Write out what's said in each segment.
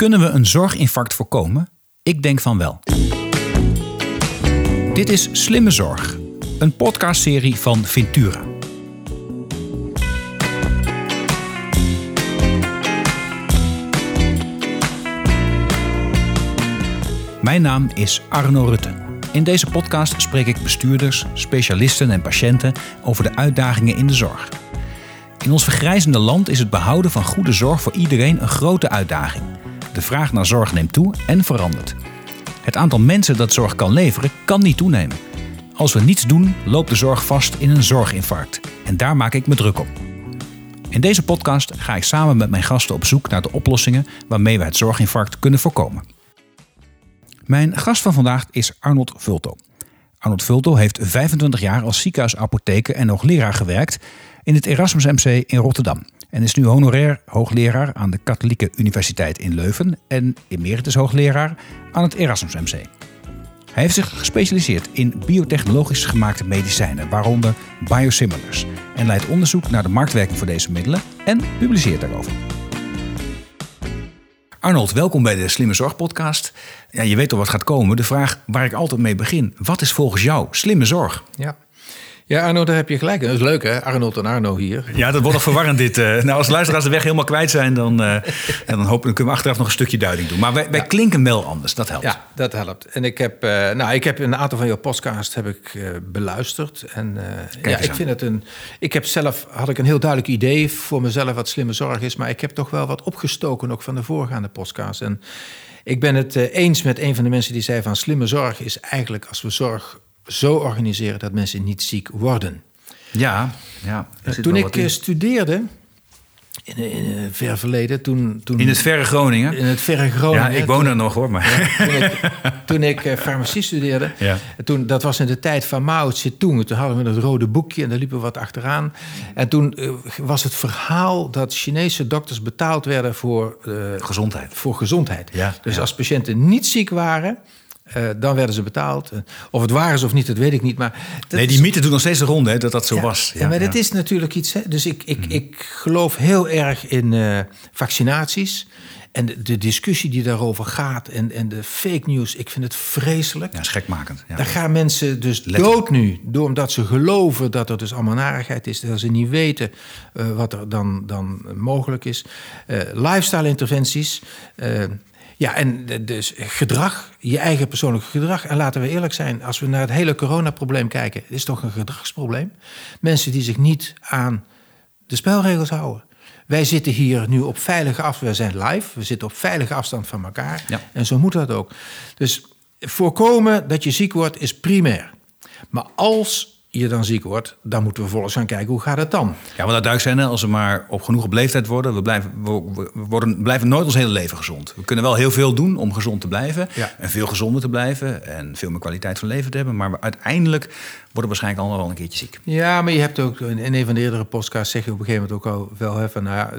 Kunnen we een zorginfarct voorkomen? Ik denk van wel. Dit is Slimme Zorg, een podcastserie van Ventura. Mijn naam is Arno Rutte. In deze podcast spreek ik bestuurders, specialisten en patiënten over de uitdagingen in de zorg. In ons vergrijzende land is het behouden van goede zorg voor iedereen een grote uitdaging. De vraag naar zorg neemt toe en verandert. Het aantal mensen dat zorg kan leveren kan niet toenemen. Als we niets doen, loopt de zorg vast in een zorginfarct. En daar maak ik me druk op. In deze podcast ga ik samen met mijn gasten op zoek naar de oplossingen waarmee we het zorginfarct kunnen voorkomen. Mijn gast van vandaag is Arnold Vulto. Arnold Vulto heeft 25 jaar als ziekenhuisapotheker en hoogleraar gewerkt in het Erasmus MC in Rotterdam. En is nu honorair hoogleraar aan de Katholieke Universiteit in Leuven en emeritus hoogleraar aan het Erasmus MC. Hij heeft zich gespecialiseerd in biotechnologisch gemaakte medicijnen, waaronder biosimilars, en leidt onderzoek naar de marktwerking voor deze middelen en publiceert daarover. Arnold, welkom bij de Slimme Zorg Podcast. Ja, je weet al wat gaat komen. De vraag waar ik altijd mee begin: wat is volgens jou slimme zorg? Ja. Ja, Arno, daar heb je gelijk. Dat is leuk, hè? Arnold en Arno hier. Ja, dat wordt nog verwarrend dit. Uh, nou, als luisteraars de weg helemaal kwijt zijn, dan, uh, dan, hopen, dan kunnen we achteraf nog een stukje duiding doen. Maar wij, wij klinken wel anders, dat helpt. Ja, dat helpt. En ik heb, uh, nou, ik heb een aantal van jouw podcasts heb ik beluisterd. En ja, ik vind het een... Ik heb zelf, had ik een heel duidelijk idee voor mezelf wat slimme zorg is. Maar ik heb toch wel wat opgestoken ook van de voorgaande podcasts. En ik ben het eens met een van de mensen die zei van slimme zorg is eigenlijk als we zorg zo organiseren dat mensen niet ziek worden. Ja, ja. Toen ik studeerde, in, in, het ver verleden, toen, toen... In het verre Groningen? In het verre Groningen. Ja, ik woon er nog hoor, maar... Ja, toen ik, toen ik farmacie studeerde, ja. toen, dat was in de tijd van Mao Zedong. Toen hadden we het rode boekje en daar liepen we wat achteraan. En toen uh, was het verhaal dat Chinese dokters betaald werden voor... Uh, gezondheid. Voor gezondheid. Ja, dus als patiënten niet ziek waren... Uh, dan werden ze betaald. Of het waren ze of niet, dat weet ik niet. Maar nee, die mythe doet nog steeds de ronde, hè, dat dat zo ja, was. Ja, maar ja. dat is natuurlijk iets. Hè. Dus ik, ik, mm. ik geloof heel erg in uh, vaccinaties. En de, de, discussie die daarover gaat en, en de fake news, ik vind het vreselijk. Ja, schekmakend. Ja. Daar gaan mensen dus Letterlijk. dood nu, door omdat ze geloven dat er dus allemaal narigheid is, dat ze niet weten uh, wat er dan, dan mogelijk is. lifestyle interventies. Ja, en dus gedrag, je eigen persoonlijke gedrag. En laten we eerlijk zijn, als we naar het hele coronaprobleem kijken, het is toch een gedragsprobleem. Mensen die zich niet aan de spelregels houden. Wij zitten hier nu op veilige afstand, we zijn live, we zitten op veilige afstand van elkaar. Ja. En zo moet dat ook. Dus voorkomen dat je ziek wordt is primair. Maar als je dan ziek wordt, dan moeten we volgens gaan kijken hoe gaat het dan. Ja, want dat duidelijk zijn, als we maar op genoeg op leeftijd worden, we blijven, we worden, blijven nooit ons hele leven gezond. We kunnen wel heel veel doen om gezond te blijven ja. en veel gezonder te blijven en veel meer kwaliteit van leven te hebben, maar uiteindelijk worden waarschijnlijk allemaal wel een keertje ziek. Ja, maar je hebt ook in een van de eerdere podcasts zeg je op een gegeven moment ook al wel hè, van, nou ja,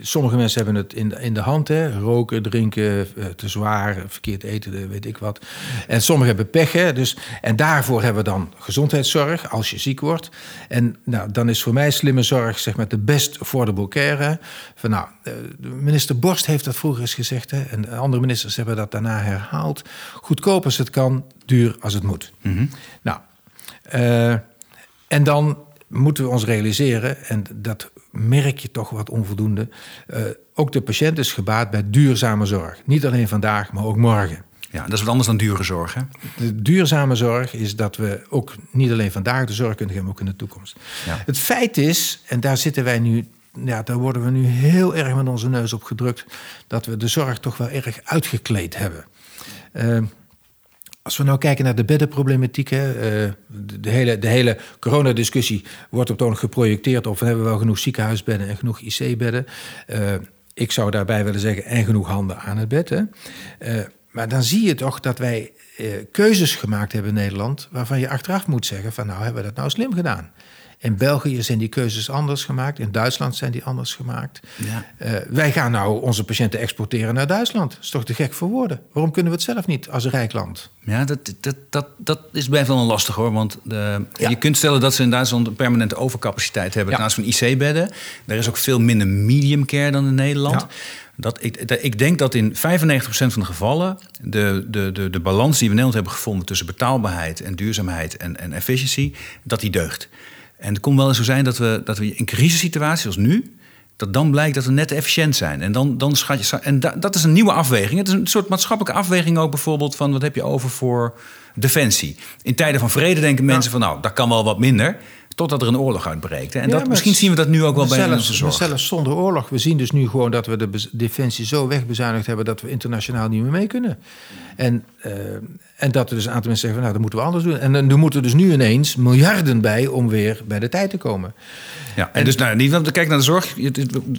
sommige mensen hebben het in de, in de hand, hè, roken, drinken, te zwaar, verkeerd eten, weet ik wat. En sommigen hebben pech, hè, dus en daarvoor hebben we dan gezondheidszorg als je ziek wordt. En nou, dan is voor mij slimme zorg zeg maar de best affordable care. Van nou, minister Borst heeft dat vroeger eens gezegd, hè, en andere ministers hebben dat daarna herhaald. Goedkoop als het kan, duur als het moet. Mm -hmm. Nou. Uh, en dan moeten we ons realiseren, en dat merk je toch wat onvoldoende. Uh, ook de patiënt is gebaat bij duurzame zorg. Niet alleen vandaag, maar ook morgen. Ja, dat is wat anders dan dure zorg. Hè? De duurzame zorg is dat we ook niet alleen vandaag de zorg kunnen geven, maar ook in de toekomst. Ja. Het feit is, en daar zitten wij nu ja, daar worden we nu heel erg met onze neus op gedrukt. Dat we de zorg toch wel erg uitgekleed hebben. Uh, als we nou kijken naar de beddenproblematiek, hè, uh, de, de, hele, de hele coronadiscussie wordt op toon geprojecteerd of we hebben wel genoeg ziekenhuisbedden en genoeg IC-bedden. Uh, ik zou daarbij willen zeggen, en genoeg handen aan het bed. Hè. Maar dan zie je toch dat wij keuzes gemaakt hebben in Nederland waarvan je achteraf moet zeggen van nou hebben we dat nou slim gedaan. In België zijn die keuzes anders gemaakt. In Duitsland zijn die anders gemaakt. Ja. Uh, wij gaan nou onze patiënten exporteren naar Duitsland. Dat is toch te gek voor woorden? Waarom kunnen we het zelf niet als rijk land? Ja, dat, dat, dat, dat is best wel een lastig hoor. Want de, ja. je kunt stellen dat ze in Duitsland een permanente overcapaciteit hebben. Ja. Naast van IC-bedden. Er is ook veel minder medium care dan in Nederland. Ja. Dat ik, ik denk dat in 95% van de gevallen de, de, de, de balans die we in Nederland hebben gevonden tussen betaalbaarheid en duurzaamheid en, en efficiëntie, dat die deugt. En het kon wel eens zo zijn dat we, dat we in crisissituaties als nu, dat dan blijkt dat we net efficiënt zijn. En, dan, dan schat je, en dat is een nieuwe afweging. Het is een soort maatschappelijke afweging ook bijvoorbeeld van wat heb je over voor defensie. In tijden van vrede denken mensen van nou, dat kan wel wat minder. Totdat er een oorlog uitbreekt. En dat, misschien zien we dat nu ook wel bij zelfs, onze zorg. Zelfs zonder oorlog. We zien dus nu gewoon dat we de defensie zo wegbezuinigd hebben... dat we internationaal niet meer mee kunnen. En, uh, en dat er dus een aantal mensen zeggen... Van, nou, dat moeten we anders doen. En er moeten dus nu ineens miljarden bij om weer bij de tijd te komen. Ja, en, dus nou, niet, want kijk naar de zorg.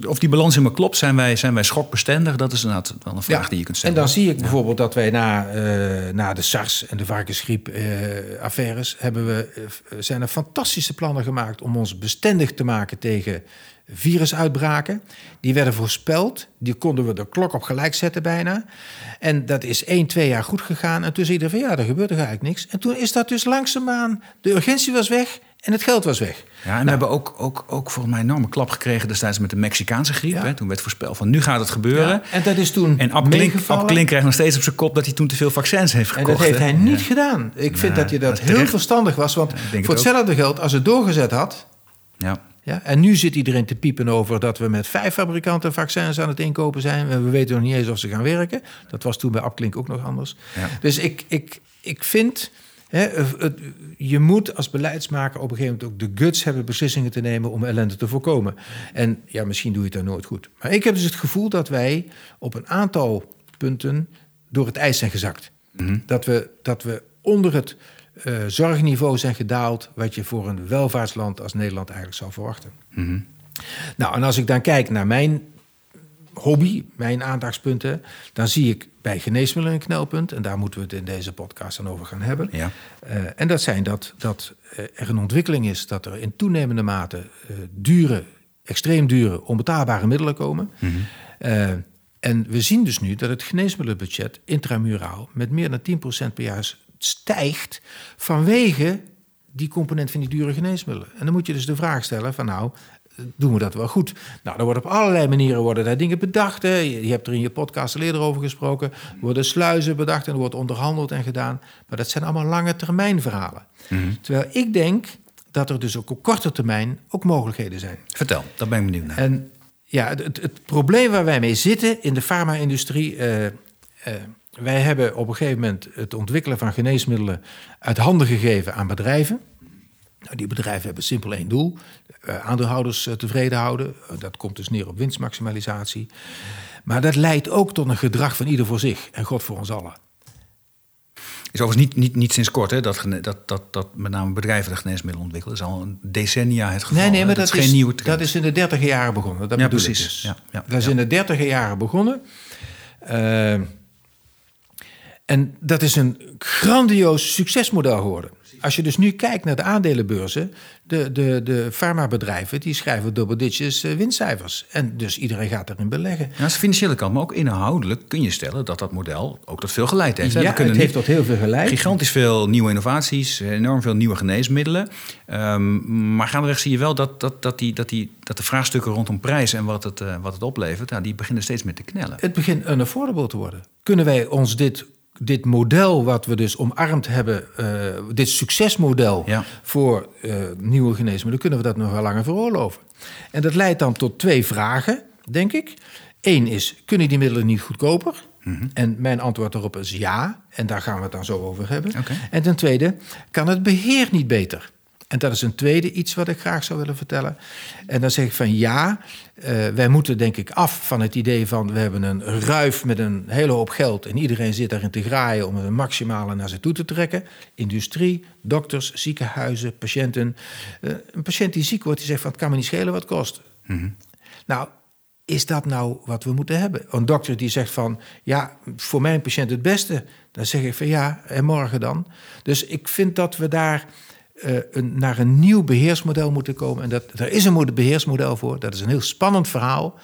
Of die balans helemaal klopt, zijn wij, zijn wij schokbestendig? Dat is inderdaad wel een vraag die je kunt stellen. En dan zie ik bijvoorbeeld dat wij na, uh, na de SARS en de varkensgriep-affaires... hebben we, zijn er fantastische plannen gemaakt om ons bestendig te maken tegen virusuitbraken. Die werden voorspeld. Die konden we de klok op gelijk zetten bijna. En dat is één, twee jaar goed gegaan. En toen zie je van ja, er gebeurt er eigenlijk niks. En toen is dat dus langzaamaan... De urgentie was weg en het geld was weg. Ja, en we nou. hebben ook, ook, ook volgens mij een enorme klap gekregen destijds met de Mexicaanse griep. Hè? Toen werd voorspeld van nu gaat het gebeuren. Ja, en dat is toen En Ab Klink, krijgt nog steeds op zijn kop dat hij toen te veel vaccins heeft gekocht. En dat heeft hij niet gedaan. Ik vind dat je dat, heel verstandig was. Want voor hetzelfde geld, als het doorgezet had... Ja. Ja, en nu zit iedereen te piepen over dat we met vijf fabrikanten vaccins aan het inkopen zijn. We weten nog niet eens of ze gaan werken. Dat was toen bij Abklink ook nog anders. Ja. Dus ik, ik, ik vind je moet als beleidsmaker op een gegeven moment ook de guts hebben beslissingen te nemen om ellende te voorkomen. En ja, misschien doe je het dan nooit goed. Maar ik heb dus het gevoel dat wij op een aantal punten door het ijs zijn gezakt. Mhm. dat, we, dat we onder het uh, zorgniveau zijn gedaald, wat je voor een welvaartsland als Nederland eigenlijk zou verwachten. Mhm. Nou, en als ik dan kijk naar mijn hobby, mijn aandachtspunten, dan zie ik bij geneesmiddelen een knelpunt. En daar moeten we het in deze podcast dan over gaan hebben. Ja. Uh, en dat zijn dat, dat uh, er een ontwikkeling is dat er in toenemende mate uh, dure, extreem dure, onbetaalbare middelen komen. Mm -hmm. en we zien dus nu dat het geneesmiddelenbudget intramuraal met meer dan 10% per jaar stijgt vanwege die component van die dure geneesmiddelen. En dan moet je dus de vraag stellen van nou, doen we dat wel goed? Nou, er worden op allerlei manieren worden daar dingen bedacht. Hè. Je, hebt er in je podcast al eerder over gesproken. Er worden sluizen bedacht en er wordt onderhandeld en gedaan. Maar dat zijn allemaal lange termijn verhalen. Mhm. Terwijl ik denk dat er dus ook op korte termijn ook mogelijkheden zijn. Vertel, daar ben ik benieuwd naar. En ja, het, het, probleem waar wij mee zitten in de farma-industrie... Uh, wij hebben op een gegeven moment het ontwikkelen van geneesmiddelen uit handen gegeven aan bedrijven. Nou, die bedrijven hebben simpel één doel: uh, aandeelhouders uh, tevreden houden. Uh, dat komt dus neer op winstmaximalisatie. Maar dat leidt ook tot een gedrag van ieder voor zich en God voor ons allen. Is overigens niet, niet, niet sinds kort hè, dat, dat, dat, dat met name bedrijven de geneesmiddelen ontwikkelen. Dat is al een decennia het geval. Nee, nee maar dat, is, geen nieuwe trend. dat is in de dertiger jaren begonnen. Dat ja, precies. Dus. Ja, ja, dat is in de dertiger jaren begonnen. En dat is een grandioos succesmodel geworden. Als je dus nu kijkt naar de aandelenbeurzen, de, de, de farmabedrijven die schrijven double digits eh, winstcijfers. En dus iedereen gaat erin beleggen. Ja, dat is de financiële kant, maar ook inhoudelijk kun je stellen dat dat model ook tot veel geleid heeft. Ja, het heeft tot heel veel geleid. Gigantisch veel nieuwe innovaties, enorm veel nieuwe geneesmiddelen. Um, maar gaandeweg zie je wel dat, dat, dat, die, dat, die, dat de vraagstukken rondom prijs en wat het, uh, wat het oplevert, nou, die beginnen steeds meer te knellen. Het begint unaffordable te worden. Kunnen wij ons dit dit model wat we dus omarmd hebben, uh, dit succesmodel voor uh, nieuwe geneesmiddelen, kunnen we dat nog wel langer veroorloven. En dat leidt dan tot twee vragen, denk ik. Eén is, kunnen die middelen niet goedkoper? Mm En mijn antwoord daarop is ja, en daar gaan we het dan zo over hebben. Okay. En ten tweede, kan het beheer niet beter? En dat is een tweede iets wat ik graag zou willen vertellen. En dan zeg ik van ja, uh, wij moeten denk ik af van het idee van we hebben een ruif met een hele hoop geld en iedereen zit daarin te graaien om het maximale naar zich toe te trekken. Industrie, dokters, ziekenhuizen, patiënten. Uh, een patiënt die ziek wordt, die zegt van het kan me niet schelen wat het kost. Mm Nou, is dat nou wat we moeten hebben? Een dokter die zegt van ja, voor mijn patiënt het beste. Dan zeg ik van ja, en morgen dan. Dus ik vind dat we daar uh, een, naar een nieuw beheersmodel moeten komen. En dat, er is een beheersmodel voor. Dat is een heel spannend verhaal.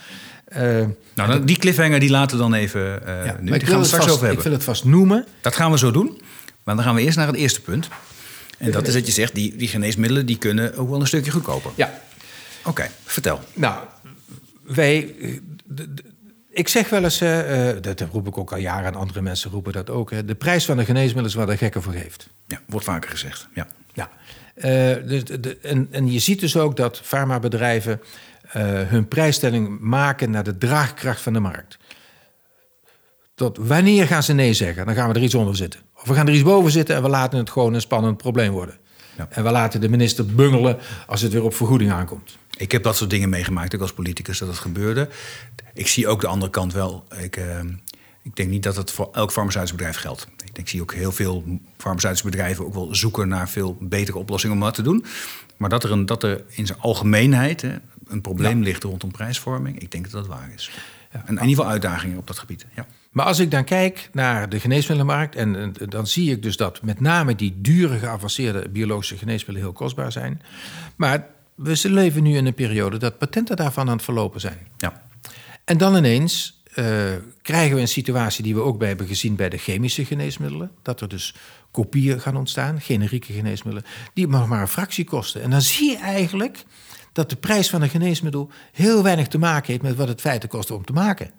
Uh, nou, die cliffhanger die laten we dan even uh, ja, nu. Die gaan we straks vast, over hebben. Ik wil het vast noemen. Dat gaan we zo doen. Maar dan gaan we eerst naar het eerste punt. En dat is dat je zegt, die, die geneesmiddelen die kunnen ook wel een stukje goedkoper. Ja. Oké, okay, vertel. Nou, wij... Ik zeg wel eens, uh, dat roep ik ook al jaren en andere mensen roepen dat ook. Hè, de prijs van de geneesmiddel is waar de gekke voor geeft. Ja, wordt vaker gezegd. Ja. Ja. Uh, de, en, en je ziet dus ook dat farmabedrijven uh, hun prijsstelling maken naar de draagkracht van de markt. Tot wanneer gaan ze nee zeggen? Dan gaan we er iets onder zitten. Of we gaan er iets boven zitten en we laten het gewoon een spannend probleem worden. Ja. En we laten de minister bungelen als het weer op vergoeding aankomt. Ik heb dat soort dingen meegemaakt, ook als politicus, dat het gebeurde. Ik zie ook de andere kant wel. Ik, uh, ik denk niet dat het voor elk farmaceutisch bedrijf geldt. Ik, zie ook heel veel farmaceutische bedrijven ook wel zoeken naar veel betere oplossingen om dat te doen. Maar dat er, een, dat er in zijn algemeenheid hè, een probleem ligt rondom prijsvorming, ik denk dat dat waar is. Ja. En in ieder geval uitdagingen op dat gebied. Ja. Maar als ik dan kijk naar de geneesmiddelenmarkt, en, dan zie ik dus dat met name die dure geavanceerde biologische geneesmiddelen heel kostbaar zijn. Maar we leven nu in een periode dat patenten daarvan aan het verlopen zijn. Ja. En dan ineens uh, krijgen we een situatie die we ook bij hebben gezien bij de chemische geneesmiddelen. Dat er dus kopieën gaan ontstaan, generieke geneesmiddelen, die nog maar een fractie kosten. En dan zie je eigenlijk dat de prijs van een geneesmiddel heel weinig te maken heeft met wat het feiten kost om te maken.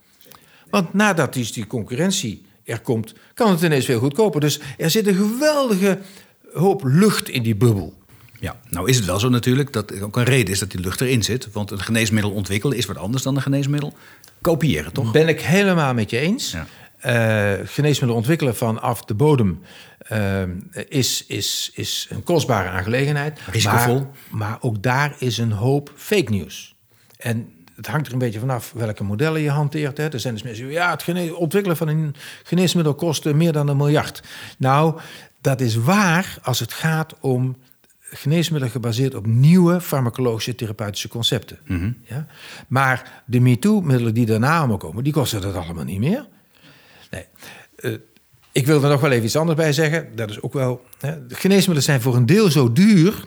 Want nadat die, die concurrentie er komt, kan het ineens veel goedkoper. Dus er zit een geweldige hoop lucht in die bubbel. Ja, nou is het wel zo natuurlijk dat er ook een reden is dat die lucht erin zit. Want een geneesmiddel ontwikkelen is wat anders dan een geneesmiddel kopiëren, toch? Ben ik helemaal met je eens. Ja. Uh, geneesmiddelen ontwikkelen vanaf de bodem uh, is, is, is een kostbare aangelegenheid. Risicovol. Maar, maar, ook daar is een hoop fake news. En het hangt er een beetje vanaf welke modellen je hanteert. Hè. Er zijn dus mensen die ja, het ontwikkelen van een geneesmiddel kost meer dan een miljard. Nou, dat is waar als het gaat om geneesmiddelen gebaseerd op nieuwe farmacologische therapeutische concepten. Mhm. ja? Maar de MeToo-middelen die daarna allemaal komen, die kosten dat allemaal niet meer. Nee. Uh, ik wil er nog wel even iets anders bij zeggen. Dat is ook wel. Hè, de geneesmiddelen zijn voor een deel zo duur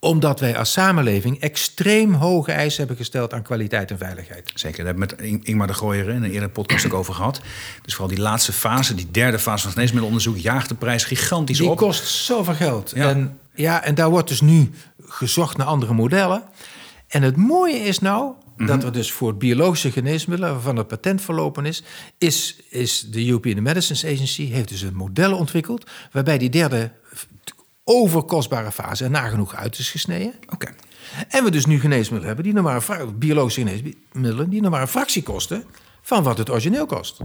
omdat wij als samenleving extreem hoge eisen hebben gesteld aan kwaliteit en veiligheid. Zeker, daar hebben we met Ingmar de Gooier in een eerdere podcast ook over gehad. Dus vooral die laatste fase, die derde fase van geneesmiddelonderzoek, jaagt de prijs gigantisch die op. Die kost zoveel geld. Ja. En, ja, en daar wordt dus nu gezocht naar andere modellen. En het mooie is nou mhm. dat er dus voor biologische geneesmiddelen, waarvan het patent verlopen is, is, is de European Medicines Agency heeft dus een model ontwikkeld waarbij die derde overkostbare fase er nagenoeg uit is gesneden. Oké. En we dus nu geneesmiddelen hebben, die nog maar een biologische geneesmiddelen, die nog maar een fractie kosten van wat het origineel kost.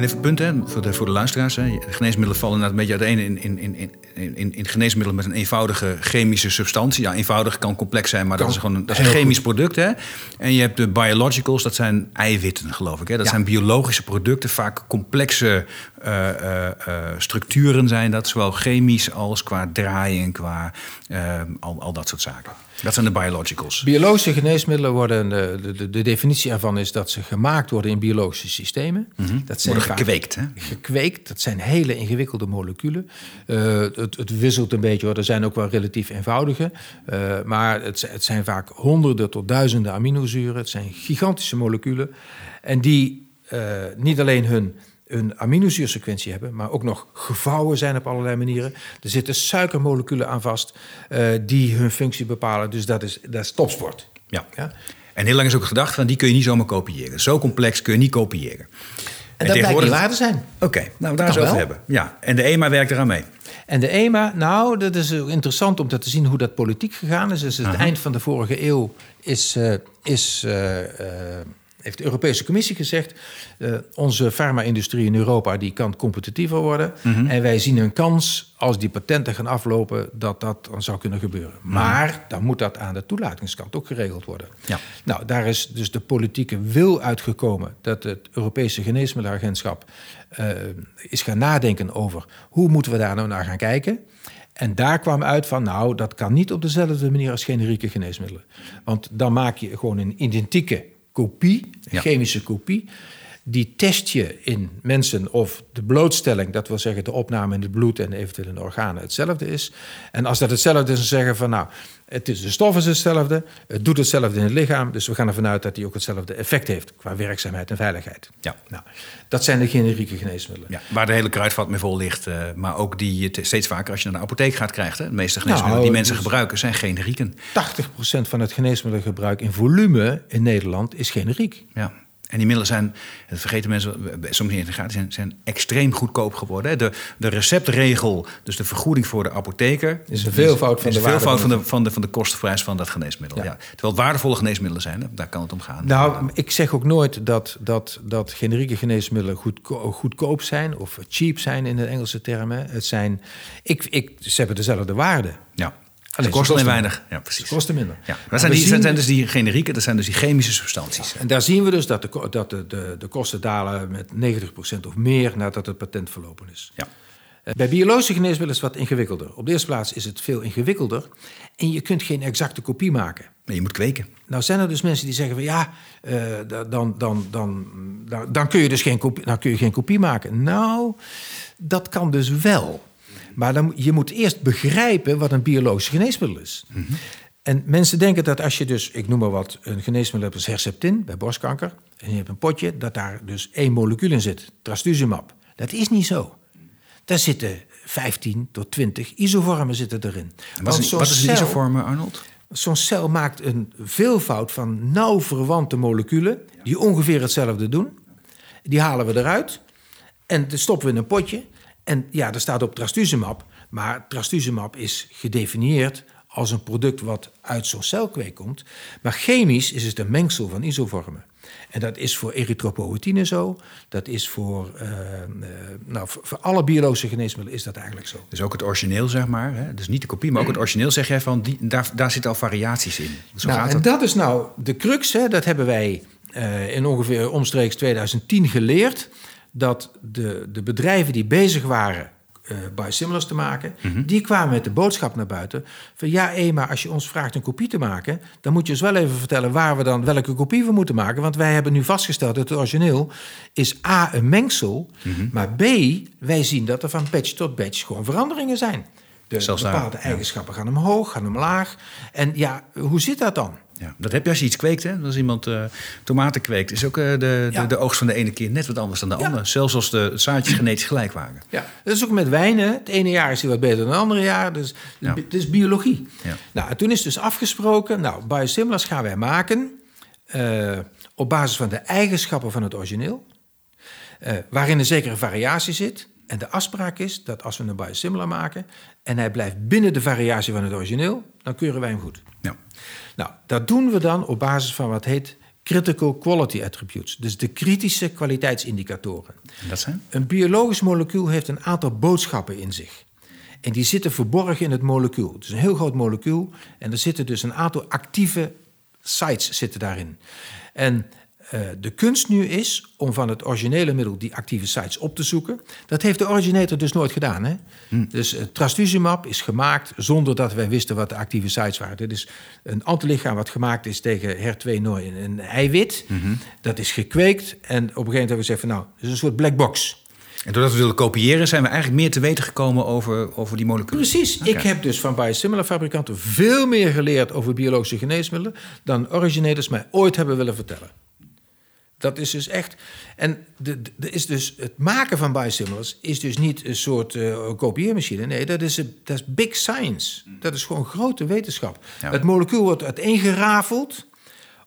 En even punt hè, voor, de, voor de luisteraars. Hè. Geneesmiddelen vallen inderdaad een beetje uiteen in, in, in, in, in geneesmiddelen met een eenvoudige chemische substantie. Ja, eenvoudig kan complex zijn, maar dat is gewoon een, dat is een chemisch product. Hè. En je hebt de biologicals, dat zijn eiwitten, geloof ik. Hè. Dat zijn biologische producten, vaak complexe uh, uh, structuren zijn dat. Zowel chemisch als qua draaien, qua al, al dat soort zaken. Dat zijn de biologicals. Biologische geneesmiddelen worden, de, de, de, definitie ervan is dat ze gemaakt worden in biologische systemen. Mm Dat zijn worden gekweekt, hè? Gekweekt, dat zijn hele ingewikkelde moleculen. Uh, het, het, wisselt een beetje, hoor. er zijn ook wel relatief eenvoudige. Uh, maar het, het, zijn vaak honderden tot duizenden aminozuren. Het zijn gigantische moleculen. En die uh, niet alleen hun een aminozuursequentie hebben, maar ook nog gevouwen zijn op allerlei manieren. Er zitten suikermoleculen aan vast uh, die hun functie bepalen. Dus dat is, dat is topsport. Ja. ja. En heel lang is ook gedacht van die kun je niet zomaar kopiëren. Zo complex kun je niet kopiëren. En, en dat blijkt niet waar te zijn. Oké, okay, nou daar over hebben. Ja, en de EMA werkt eraan mee. En de EMA, nou, dat is interessant om dat te zien hoe dat politiek gegaan is. Dus het eind van de vorige eeuw is, uh, is uh, heeft de Europese Commissie gezegd... Uh, onze farma-industrie in Europa die kan competitiever worden. Mhm. En wij zien een kans, als die patenten gaan aflopen... dat dat dan zou kunnen gebeuren. Mhm. Maar dan moet dat aan de toelatingskant ook geregeld worden. Ja. Nou, daar is dus de politieke wil uitgekomen... dat het Europese Geneesmiddelenagentschap uh, is gaan nadenken over... hoe moeten we daar nou naar gaan kijken... En daar kwam uit van, nou, dat kan niet op dezelfde manier als generieke geneesmiddelen. Want dan maak je gewoon een identieke kopie, chemische kopie. Die test je in mensen of de blootstelling, dat wil zeggen de opname in het bloed en eventueel in de organen, hetzelfde is. En als dat hetzelfde is, dan zeggen van nou, het is, de stof is hetzelfde, het doet hetzelfde in het lichaam, dus we gaan ervan uit dat die ook hetzelfde effect heeft qua werkzaamheid en veiligheid. Ja. Nou, dat zijn de generieke geneesmiddelen. Ja, waar de hele kruidvat mee vol ligt, uh, maar ook die je steeds vaker als je naar de apotheek gaat krijgt. Hè? De meeste geneesmiddelen nou, die mensen dus gebruiken zijn generieken. 80% van het geneesmiddelgebruik in volume in Nederland is generiek. Ja. En die middelen zijn, dat vergeten mensen soms niet in de gaten, zijn, zijn extreem goedkoop geworden. De, de receptregel, dus de vergoeding voor de apotheker... is een veelvoud van, de, veelvoud van, de, van, de, van de kostenprijs van dat geneesmiddel. Ja. Terwijl het waardevolle geneesmiddelen zijn, daar kan het om gaan. Nou, ik zeg ook nooit dat, dat, dat generieke geneesmiddelen goedko goedkoop zijn... of cheap zijn in de Engelse termen. Het zijn, ik, ik, ze hebben dezelfde waarde. Ja. Alleen, kosten alleen weinig. Ja, precies. Ze kosten minder. Ja. Dat zijn, die, zien, zijn dus die generieke, dat zijn dus die chemische substanties. en daar zien we dus dat, de, dat de, de, de kosten dalen met 90% of meer nadat het patent verlopen is. Ja. Eh, bij biologische geneesmiddelen is het wat ingewikkelder. Op de eerste plaats is het veel ingewikkelder. En je kunt geen exacte kopie maken. Nee, je moet kweken. Nou zijn er dus mensen die zeggen van ja, uh, dan, dan, dan, dan, dan kun je dus geen kopie, dan kun je geen kopie maken. Nou, dat kan dus wel. Maar dan, je moet eerst begrijpen wat een biologisch geneesmiddel is. Mhm. En mensen denken dat als je dus, ik noem maar wat, een geneesmiddel hebt als Herceptin bij borstkanker. En je hebt een potje dat daar dus één molecuul in zit, trastuzumab. Dat is niet zo. Daar zitten 15 tot 20 isoformen zitten erin. wat, is, wat is een isoforme, Arnold? Zo'n cel maakt een veelvoud van nauw verwante moleculen... die ongeveer hetzelfde doen. Die halen we eruit en stoppen we in een potje... En ja, er staat op trastuzumab, maar trastuzumab is gedefinieerd als een product wat uit zo'n celkweek komt. Maar chemisch is het een mengsel van isoformen. En dat is voor erythropoëtine zo. Dat is voor, uh, nou, voor, alle biologische geneesmiddelen is dat eigenlijk zo. Dus ook het origineel, zeg maar. Hè? Dus niet de kopie, maar ook het origineel zeg jij van... Die, daar, daar zitten al variaties in. Zo nou, en dat is nou de crux. Hè? Dat hebben wij uh, in ongeveer omstreeks 2010 geleerd dat de, de bedrijven die bezig waren uh, biosimilars te maken, mhm. die kwamen met de boodschap naar buiten van ja, maar als je ons vraagt een kopie te maken, dan moet je ons wel even vertellen waar we dan welke kopie we moeten maken, want wij hebben nu vastgesteld dat het origineel is A een mengsel, mhm. maar B wij zien dat er van batch tot batch gewoon veranderingen zijn. De bepaalde eigenschappen gaan omhoog, gaan omlaag. En ja, hoe zit dat dan? Ja, dat heb je als je iets kweekt. Hè? Als iemand uh, tomaten kweekt, is ook uh, de, de, de, oogst van de ene keer net wat anders dan de andere. Zelfs als de zaadjes genetisch gelijk waren. Ja, dat is ook met wijnen. Het ene jaar is hij wat beter dan het andere jaar. Dus het is biologie. Ja. Nou, toen is dus afgesproken, nou, biosimilars gaan wij maken... Uh, op basis van de eigenschappen van het origineel... waarin een zekere variatie zit... En de afspraak is dat als we een biosimilar maken en hij blijft binnen de variatie van het origineel, dan keuren wij hem goed. Nou, dat doen we dan op basis van wat heet critical quality attributes, dus de kritische kwaliteitsindicatoren. dat zijn? Een biologisch molecuul heeft een aantal boodschappen in zich. En die zitten verborgen in het molecuul. Het is een heel groot molecuul en er zitten dus een aantal actieve sites zitten daarin. En uh, de kunst nu is om van het originele middel die actieve sites op te zoeken. Dat heeft de originator dus nooit gedaan. Hè? Hm. Dus uh, trastuzumab is gemaakt zonder dat wij wisten wat de actieve sites waren. Dit is een antilichaam wat gemaakt is tegen HER2 nooit een eiwit. Mm Dat is gekweekt en op een gegeven moment hebben we gezegd van nou, het is een soort black box. En doordat we willen kopiëren, zijn we eigenlijk meer te weten gekomen over, over die moleculen. Precies. Ik heb dus van biosimilar fabrikanten veel meer geleerd over biologische geneesmiddelen dan originators mij ooit hebben willen vertellen. Dat is dus echt. En de, de, is dus, het maken van biosimilars is dus niet een soort uh, kopieermachine. Nee, dat is, dat is big science. Dat is gewoon grote wetenschap. Het molecuul wordt uiteengerafeld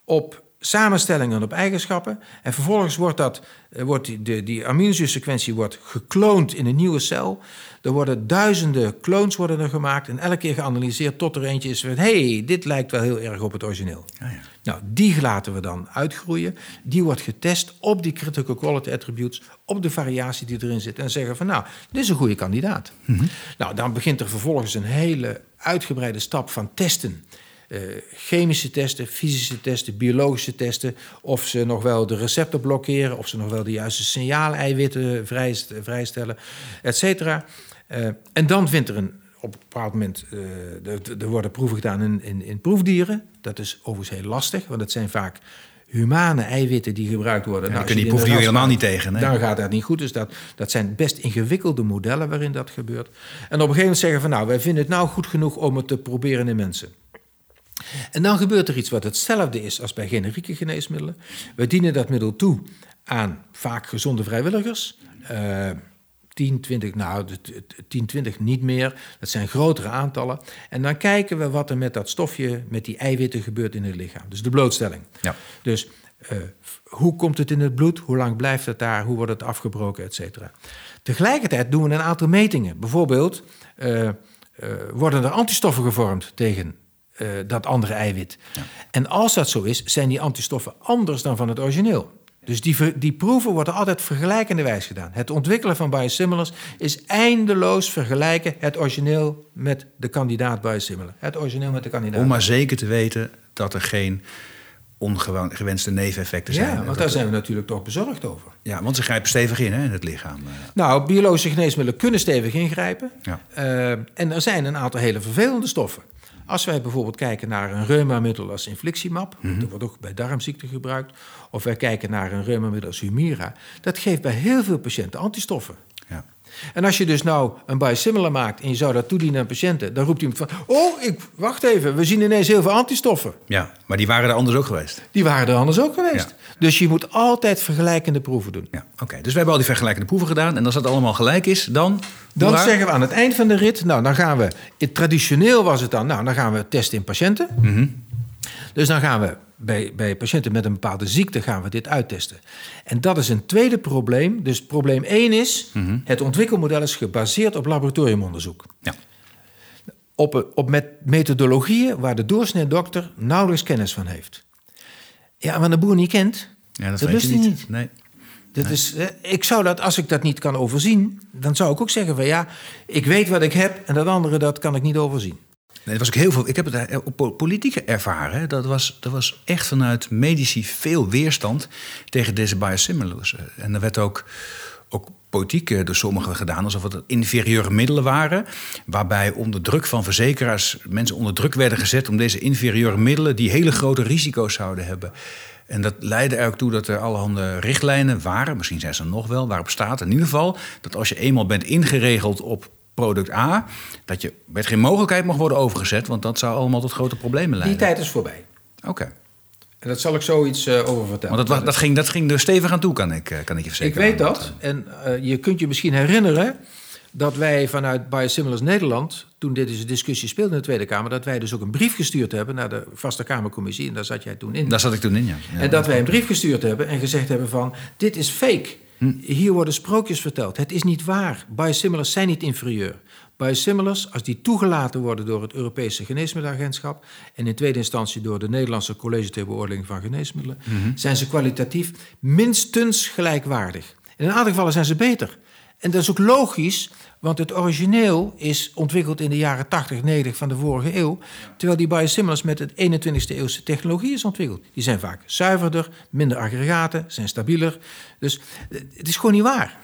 op samenstellingen en op eigenschappen. En vervolgens wordt, dat, eh, wordt die, de, die aminozuursequentie wordt gekloond in een nieuwe cel. Er worden duizenden clones worden er gemaakt en elke keer geanalyseerd tot er eentje is van... hey, dit lijkt wel heel erg op het origineel. ja. Nou, die laten we dan uitgroeien. Die wordt getest op die critical quality attributes, op de variatie die erin zit. En zeggen van nou, dit is een goede kandidaat. Mhm. Nou, dan begint er vervolgens een hele uitgebreide stap van testen. Uh, chemische testen, fysische testen, biologische testen. Of ze nog wel de receptor blokkeren, of ze nog wel de juiste signaaleiwitten vrijstellen, et cetera. Uh, en dan vindt er een op een bepaald moment, er worden proeven gedaan in, in, in, proefdieren. Dat is overigens heel lastig, want het zijn vaak humane eiwitten die gebruikt worden. Ja, nou, die proeven je helemaal niet tegen. Dan gaat dat niet goed. Dus dat, dat zijn best ingewikkelde modellen waarin dat gebeurt. En op een gegeven moment zeggen van nou, wij vinden het nou goed genoeg om het te proberen in mensen. En dan gebeurt er iets wat hetzelfde is als bij generieke geneesmiddelen. We dienen dat middel toe aan vaak gezonde vrijwilligers. Uh, 10, 20, nou 10, 20 niet meer. Dat zijn grotere aantallen. En dan kijken we wat er met dat stofje, met die eiwitten gebeurt in het lichaam. Dus de blootstelling. Ja. Dus uh, hoe komt het in het bloed? Hoe lang blijft het daar? Hoe wordt het afgebroken, et cetera. Tegelijkertijd doen we een aantal metingen. Bijvoorbeeld uh, uh, worden er antistoffen gevormd tegen dat andere eiwit. Ja. En als dat zo is, zijn die antistoffen anders dan van het origineel. Dus die, die proeven worden altijd vergelijkende wijs gedaan. Het ontwikkelen van biosimilars is eindeloos vergelijken het origineel met de kandidaat biosimilar. Het origineel met de kandidaat. Om maar zeker te weten dat er geen ongewenste neveneffecten zijn. Ja, want daar zijn we natuurlijk toch bezorgd over. Ja, want ze grijpen stevig in hè, in het lichaam. Eh. Nou, biologische geneesmiddelen kunnen stevig ingrijpen. Ja. Uh, en er zijn een aantal hele vervelende stoffen. Als wij bijvoorbeeld kijken naar een reumamiddel als infliximab, mm dat wordt ook bij darmziekten gebruikt, of wij kijken naar een reumamiddel als Humira, dat geeft bij heel veel patiënten antistoffen. En als je dus nou een biosimilar maakt en je zou dat toedienen aan patiënten, dan roept iemand van: Oh, ik, wacht even, we zien ineens heel veel antistoffen. Ja, maar die waren er anders ook geweest. Die waren er anders ook geweest. Dus je moet altijd vergelijkende proeven doen. Ja, oké. Dus we hebben al die vergelijkende proeven gedaan. En als dat allemaal gelijk is, dan. Dan zeggen we aan het eind van de rit: Nou, dan gaan we. Traditioneel was het dan, nou, dan gaan we testen in patiënten. Mm Dus dan gaan we bij, bij patiënten met een bepaalde ziekte gaan we dit uittesten. En dat is een tweede probleem. Dus probleem 1 is, mhm. het ontwikkelmodel is gebaseerd op laboratoriumonderzoek. Ja. Op, op met methodologieën waar de doorsnee-dokter nauwelijks kennis van heeft. Ja, maar de boer niet kent, ja, dat, dat lust hij niet. Nee. Dat is, ik zou dat, als ik dat niet kan overzien, dan zou ik ook zeggen van ja, ik weet wat ik heb en dat andere dat kan ik niet overzien. Nee, was ook heel veel. Ik heb het eh, op politiek ervaren. Dat was, dat was echt vanuit medici veel weerstand tegen deze biosimilars. En er werd ook, ook politiek eh, door sommigen gedaan alsof het inferieure middelen waren. Waarbij onder druk van verzekeraars mensen onder druk werden gezet om deze inferieure middelen die hele grote risico's zouden hebben. En dat leidde er ook toe dat er allerhande richtlijnen waren, misschien zijn ze er nog wel, waarop staat in ieder geval dat als je eenmaal bent ingeregeld op product A, dat je met geen mogelijkheid mag worden overgezet, want dat zou allemaal tot grote problemen leiden. Die tijd is voorbij. Oké. En dat zal ik zoiets uh, over vertellen. Want dat, dat, ging, dat ging er stevig aan toe, kan ik, eh, kan ik je verzekeren. Ik weet dat. En uh, je kunt je misschien herinneren dat wij vanuit Biosimilars Nederland, toen deze discussie speelde in de Tweede Kamer, dat wij dus ook een brief gestuurd hebben naar de Vaste Kamercommissie. En daar zat jij toen in. Daar zat ik toen in, ja. en dat wij een brief gestuurd hebben en gezegd hebben van, dit is fake. Hm. Hier worden sprookjes verteld. Het is niet waar. Biosimilars zijn niet inferieur. Biosimilars, als die toegelaten worden door het Europese Geneesmiddelagentschap en in tweede instantie door de Nederlandse College ter Beoordeling van Geneesmiddelen, mhm. zijn ze kwalitatief minstens gelijkwaardig. In een aantal gevallen zijn ze beter. En dat is ook logisch, want het origineel is ontwikkeld in de jaren 80, 90 van de vorige eeuw, terwijl die biosimilars met het 21ste eeuwse technologie is ontwikkeld. Die zijn vaak zuiverder, minder aggregaten, zijn stabieler. Dus eh, het is gewoon niet waar.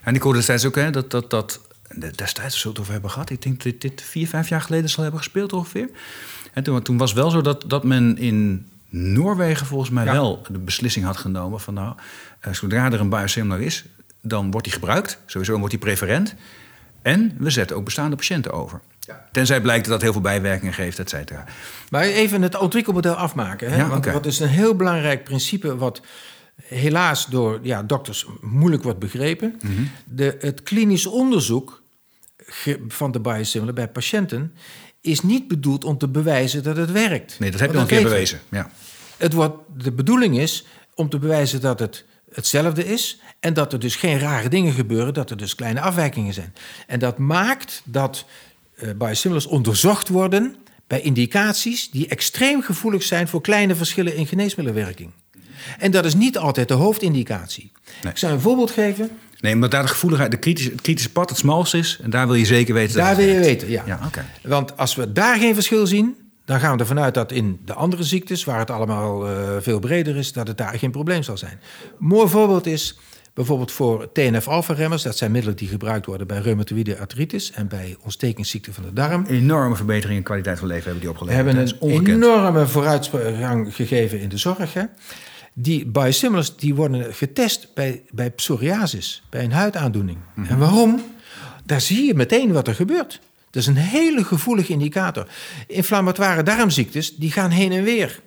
En ik hoorde destijds ook hè, dat, dat, dat destijds we het over hebben gehad. Ik denk dat dit vier, vijf jaar geleden zal hebben gespeeld ongeveer. En toen, toen was wel zo dat, dat men in Noorwegen volgens mij wel de beslissing had genomen van nou, eh, zodra er een biosimilar is, dan wordt die gebruikt. Sowieso wordt die preferent. En we zetten ook bestaande patiënten over. Ja. Tenzij blijkt dat dat heel veel bijwerkingen geeft, et cetera. Maar even het ontwikkelmodel afmaken. Hè? Want wat is een heel belangrijk principe... wat helaas door ja, dokters moeilijk wordt begrepen. Mhm. de, het klinisch onderzoek van de biosimilar bij patiënten is niet bedoeld om te bewijzen dat het werkt. Nee, dat heb je al een keer bewezen. Ja. Het wordt, de bedoeling is om te bewijzen dat het hetzelfde is en dat er dus geen rare dingen gebeuren, dat er dus kleine afwijkingen zijn. En dat maakt dat uh, biosimilars onderzocht worden bij indicaties die extreem gevoelig zijn voor kleine verschillen in geneesmiddelwerking. En dat is niet altijd de hoofdindicatie. Ik zal een voorbeeld geven. Nee, omdat daar de gevoeligheid, de kritische, het kritische pad het smalst is. En daar wil je zeker weten. Daar wil je weten, ja. ja okay. Want als we daar geen verschil zien, dan gaan we ervan uit dat in de andere ziektes, waar het allemaal uh, veel breder is, dat het daar geen probleem zal zijn. Een mooi voorbeeld is bijvoorbeeld voor TNF-alpha-remmers. Dat zijn middelen die gebruikt worden bij reumatoïde artritis en bij ontstekingsziekten van de darm. Een enorme verbetering in kwaliteit van leven hebben die opgeleverd. We hebben een enorme vooruitgang gegeven in de zorg. Hè? Die biosimilars die worden getest bij, bij psoriasis, bij een huidaandoening. En waarom? Daar zie je meteen wat er gebeurt. Dat is een hele gevoelige indicator. Inflammatoire darmziektes die gaan heen en weer.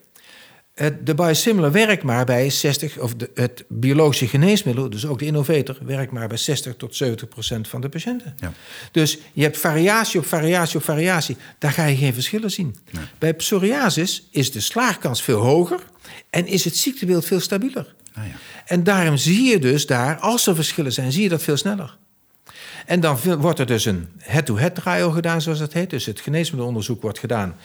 De biosimilar werkt maar bij 60, of de, het biologische geneesmiddel, dus ook de innovator, werkt maar bij 60 tot 70 procent van de patiënten. Ja. Dus je hebt variatie op variatie op variatie. Daar ga je geen verschillen zien. Bij psoriasis is de slaagkans veel hoger en is het ziektebeeld veel stabieler. Ah, ja. En daarom zie je dus daar, als er verschillen zijn, zie je dat veel sneller. En dan wordt er dus een head-to-head trial gedaan, zoals dat heet. Dus het geneesmiddelonderzoek wordt gedaan.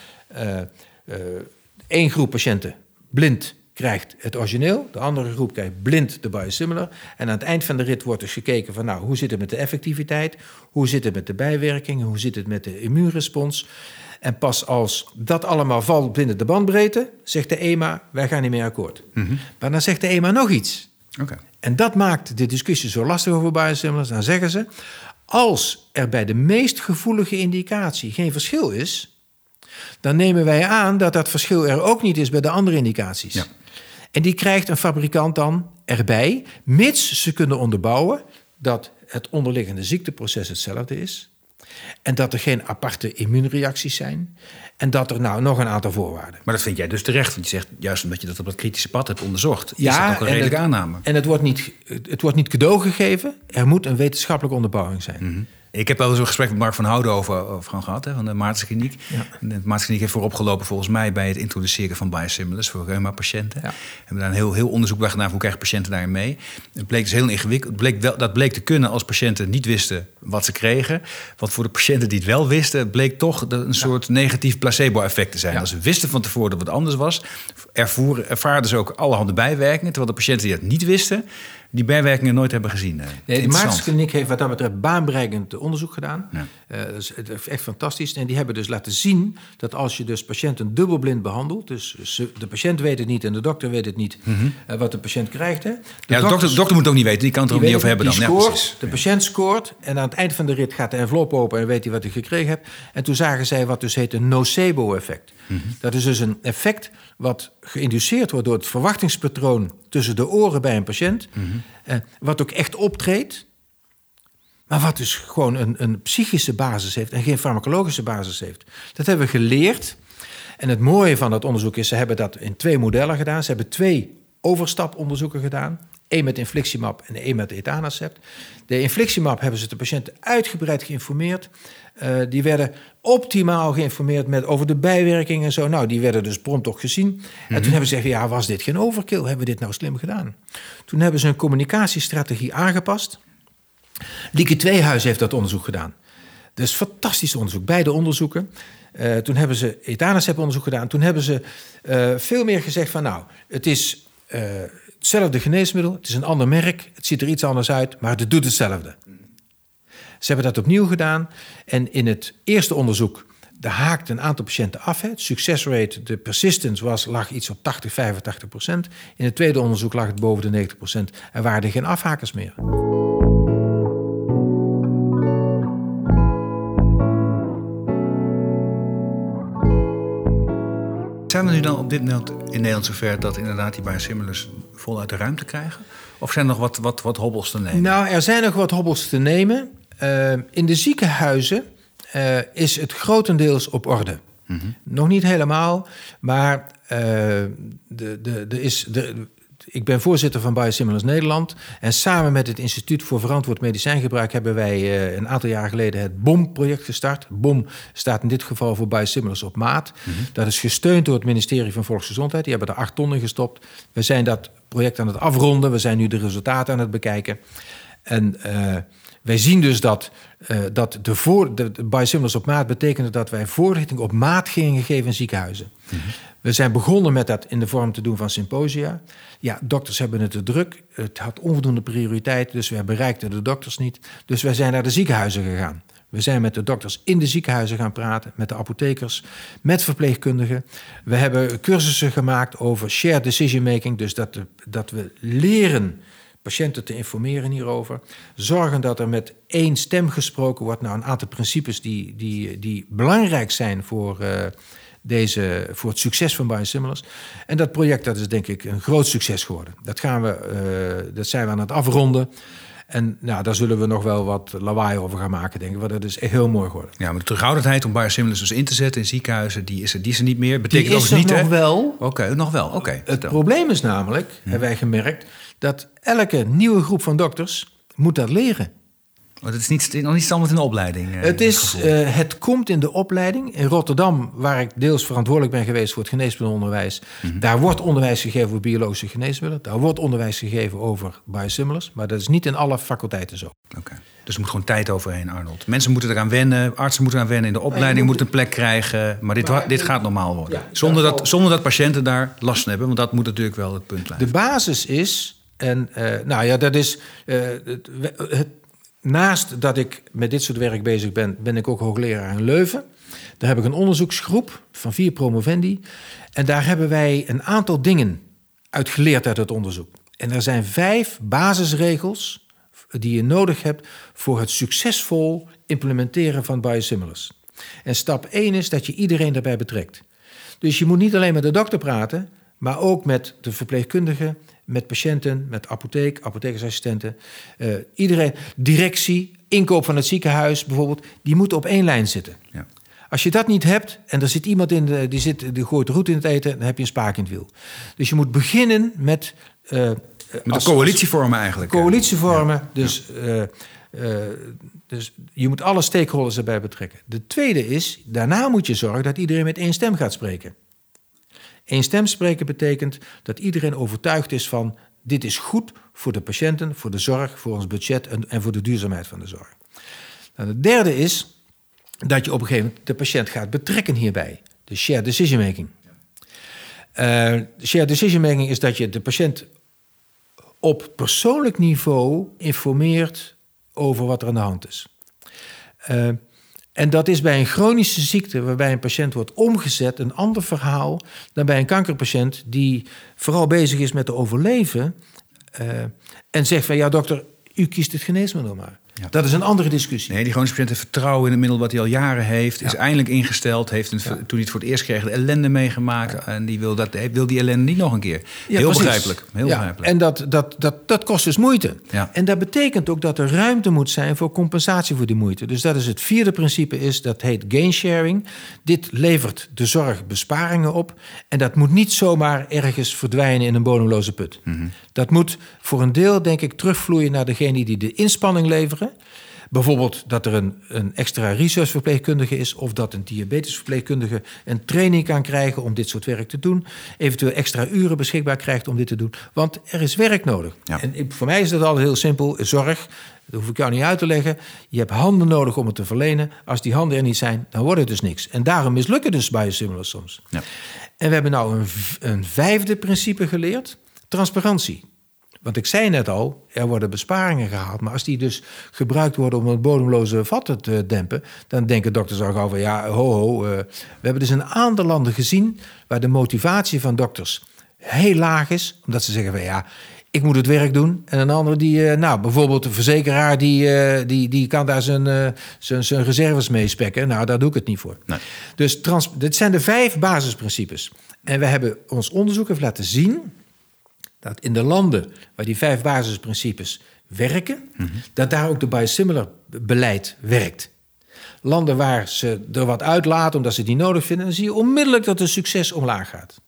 Eén uh, groep patiënten blind krijgt het origineel, de andere groep krijgt blind de biosimilar. En aan het eind van de rit wordt dus gekeken van, nou, hoe zit het met de effectiviteit? Hoe zit het met de bijwerkingen? Hoe zit het met de immuunrespons? En pas als dat allemaal valt binnen de bandbreedte, zegt de EMA, wij gaan niet meer akkoord. Mhm. Maar dan zegt de EMA nog iets. Okay. En dat maakt de discussie zo lastig over biosimilars. Dan zeggen ze, als er bij de meest gevoelige indicatie geen verschil is, dan nemen wij aan dat dat verschil er ook niet is bij de andere indicaties. Ja. En die krijgt een fabrikant dan erbij, mits ze kunnen onderbouwen dat het onderliggende ziekteproces hetzelfde is. En dat er geen aparte immuunreacties zijn. En dat er nou nog een aantal voorwaarden. Maar dat vind jij dus terecht. Want je zegt juist omdat je dat op het kritische pad hebt onderzocht. Ja, is dat ook een redelijke aanname. En het wordt, niet, het wordt niet cadeau gegeven. Er moet een wetenschappelijke onderbouwing zijn. Mm ik heb wel eens een gesprek met Mark van Houden over, over gehad, hè, van de Maartse Kliniek. Ja. De Maartse Kliniek heeft vooropgelopen volgens mij bij het introduceren van biosimilars voor reuma-patiënten. Ja. We hebben daar een heel, heel onderzoek bij gedaan hoe krijgen patiënten daarin mee. Het bleek dus heel ingewikkeld. bleek wel, dat bleek te kunnen als patiënten niet wisten wat ze kregen. Want voor de patiënten die het wel wisten, bleek toch een soort negatief placebo-effect te zijn. Als ze wisten van tevoren dat het anders was, ervoeren, ervaarden ze ook allerhande bijwerkingen. Terwijl de patiënten die het niet wisten, die bijwerkingen nooit hebben gezien. Eh. Nee, de Maartenskliniek heeft wat dat betreft baanbrekend onderzoek gedaan. Ja. Uh, dat is echt fantastisch. En die hebben dus laten zien dat als je dus patiënten dubbelblind behandelt... dus de patiënt weet het niet en de dokter weet het niet mhm. eh, wat de patiënt krijgt. Hè. De ja, de dokter, dokter, moet ook niet weten, die kan het er ook niet over hebben dan. Scoort, ja, de patiënt scoort en aan het eind van de rit gaat de envelop open... en weet hij wat hij gekregen hebt. En toen zagen zij wat dus heet een nocebo-effect. Mhm. Dat is dus een effect wat geïnduceerd wordt door het verwachtingspatroon tussen de oren bij een patiënt, mhm. eh, wat ook echt optreedt, maar wat dus gewoon een, een psychische basis heeft en geen farmacologische basis heeft. Dat hebben we geleerd. En het mooie van dat onderzoek is, ze hebben dat in twee modellen gedaan. Ze hebben twee overstaponderzoeken gedaan. Eén met infliximab en één met etanacept. De infliximab hebben ze de patiënten uitgebreid geïnformeerd. Uh, die werden optimaal geïnformeerd met, over de bijwerkingen en zo. Nou, die werden dus prompt ook gezien. En toen mhm. hebben ze gezegd, ja, was dit geen overkill? Hebben we dit nou slim gedaan? Toen hebben ze een communicatiestrategie aangepast. Lieke Tweehuis heeft dat onderzoek gedaan. Dus fantastisch onderzoek, beide onderzoeken. Uh, toen hebben ze etanacept onderzoek gedaan. Toen hebben ze uh, veel meer gezegd van, nou, het is hetzelfde geneesmiddel, het is een ander merk, het ziet er iets anders uit, maar het doet hetzelfde. Ze hebben dat opnieuw gedaan en in het eerste onderzoek daar haakte een aantal patiënten af. Het succesrate, de persistence was, lag iets op 80, 85 procent. In het tweede onderzoek lag het boven de 90 procent. Er waren er geen afhakers meer. Zijn we nu dan op dit moment in Nederland zover dat inderdaad die biosimilars voluit de ruimte krijgen? Of zijn er nog wat, wat, wat hobbels te nemen? Nou, er zijn nog wat hobbels te nemen. Uh, in de ziekenhuizen uh, is het grotendeels op orde. Mm -hmm. Nog niet helemaal, maar uh, de, de, de is, de, ik ben voorzitter van Biosimilars Nederland. En samen met het Instituut voor Verantwoord Medicijngebruik hebben wij uh, een aantal jaar geleden het BOM-project gestart. BOM staat in dit geval voor Biosimilars op maat. Mm -hmm. Dat is gesteund door het ministerie van Volksgezondheid. Die hebben er acht tonnen gestopt. We zijn dat project aan het afronden. We zijn nu de resultaten aan het bekijken. En uh, wij zien dus dat, uh, dat de, voor, de, de biosimilars op maat betekende dat wij voorlichting op maat gingen geven in ziekenhuizen. Mm -hmm. We zijn begonnen met dat in de vorm te doen van symposia. Ja, dokters hebben het te druk. Het had onvoldoende prioriteit, dus we bereikten de dokters niet. Dus wij zijn naar de ziekenhuizen gegaan. We zijn met de dokters in de ziekenhuizen gaan praten, met de apothekers, met verpleegkundigen. We hebben cursussen gemaakt over shared decision making, dus dat, dat we leren patiënten te informeren hierover. Zorgen dat er met één stem gesproken wordt. Nou, een aantal principes die, die, die belangrijk zijn voor uh, deze, voor het succes van biosimilars. En dat project dat is denk ik een groot succes geworden. Dat, gaan we, uh, dat zijn we aan het afronden. En nou, daar zullen we nog wel wat lawaai over gaan maken, denk ik. Want dat is echt heel mooi geworden. Ja, maar de terughoudendheid om biosimilars dus in te zetten in ziekenhuizen... die is er, die is er niet meer. Betekent die is er niet, nog wel. Oké, nog wel. Oké. het probleem is namelijk, hebben wij gemerkt... dat elke nieuwe groep van dokters moet dat leren. Maar het is niet, nog niet standaard in de opleiding. Eh, het, is, uh, het komt in de opleiding. In Rotterdam, waar ik deels verantwoordelijk ben geweest voor het geneesmiddelenonderwijs, mm daar wordt onderwijs gegeven over biologische geneesmiddelen. Daar wordt onderwijs gegeven over biosimilars. Maar dat is niet in alle faculteiten zo. Oké. Dus er moet gewoon tijd overheen, Arnold. Mensen moeten eraan wennen, artsen moeten eraan wennen, in de opleiding moeten een plek krijgen. Maar dit, dit gaat normaal worden. zonder, dat, zonder dat patiënten daar last van hebben, want dat moet natuurlijk wel het punt blijven. De basis is, en uh, nou ja, dat is het naast dat ik met dit soort werk bezig ben, ben ik ook hoogleraar in Leuven. Daar heb ik een onderzoeksgroep van vier promovendi. En daar hebben wij een aantal dingen uit geleerd uit het onderzoek. En er zijn vijf basisregels die je nodig hebt voor het succesvol implementeren van biosimilars. En stap 1 is dat je iedereen daarbij betrekt. Dus je moet niet alleen met de dokter praten, maar ook met de verpleegkundige, met patiënten, met apotheek, apothekersassistenten. Uh, iedereen, directie, inkoop van het ziekenhuis bijvoorbeeld, die moeten op één lijn zitten. Ja. Als je dat niet hebt en er zit iemand in de, die, zit, die gooit roet in het eten, dan heb je een spaak in het wiel. Dus je moet beginnen met. Uh, met een coalitie vormen eigenlijk. Coalitie vormen. Dus, uh, dus je moet alle stakeholders erbij betrekken. De tweede is, daarna moet je zorgen dat iedereen met één stem gaat spreken. Eén stem spreken betekent dat iedereen overtuigd is van dit is goed voor de patiënten, voor de zorg, voor ons budget en, voor de duurzaamheid van de zorg. Nou, de derde is dat je op een gegeven moment de patiënt gaat betrekken hierbij. De shared decision making. Uh, shared decision making is dat je de patiënt op persoonlijk niveau informeert over wat er aan de hand is. Uh, en dat is bij een chronische ziekte, waarbij een patiënt wordt omgezet, een ander verhaal dan bij een kankerpatiënt die vooral bezig is met te overleven. Uh, en zegt van ja, dokter, u kiest het geneesmiddel maar. Ja. Dat is een andere discussie. Nee, die chronische patiënt heeft vertrouwen in het middel wat hij al jaren heeft. Is eindelijk ingesteld. Heeft een, Toen hij het voor het eerst kreeg, de ellende meegemaakt. En die wil, dat, wil die ellende niet nog een keer. heel begrijpelijk. Heel begrijpelijk. En dat, dat, dat, dat kost dus moeite. En dat betekent ook dat er ruimte moet zijn voor compensatie voor die moeite. Dus dat is het vierde principe, is, dat heet gain sharing. Dit levert de zorg besparingen op. En dat moet niet zomaar ergens verdwijnen in een bodemloze put. Mm Dat moet voor een deel, denk ik, terugvloeien naar degene die de inspanning leveren Bijvoorbeeld dat er een, een extra researchverpleegkundige is, of dat een diabetesverpleegkundige een training kan krijgen om dit soort werk te doen. Eventueel extra uren beschikbaar krijgt om dit te doen. Want er is werk nodig. En voor mij is dat al heel simpel. Zorg, dat hoef ik jou niet uit te leggen. Je hebt handen nodig om het te verlenen. Als die handen er niet zijn, dan wordt het dus niks. En daarom mislukken dus biosimilars soms. Ja. En we hebben nou een, een vijfde principe geleerd: transparantie. Want ik zei net al, er worden besparingen gehaald. Maar als die dus gebruikt worden om het bodemloze vatten te dempen... dan denken dokters al gauw van ja, ho, ho. Uh, we hebben dus een aantal landen gezien... waar de motivatie van dokters heel laag is. Omdat ze zeggen van ja, ik moet het werk doen. En een andere die, uh, nou, bijvoorbeeld de verzekeraar... die, uh, die, die kan daar zijn, zijn, zijn reserves mee spekken. Nou, daar doe ik het niet voor. Nee. Dus dit zijn de vijf basisprincipes. En we hebben ons onderzoek even laten zien dat in de landen waar die vijf basisprincipes werken, dat daar ook de biosimilar beleid werkt. Landen waar ze er wat uitlaten omdat ze die nodig vinden, dan zie je onmiddellijk dat het succes omlaag gaat.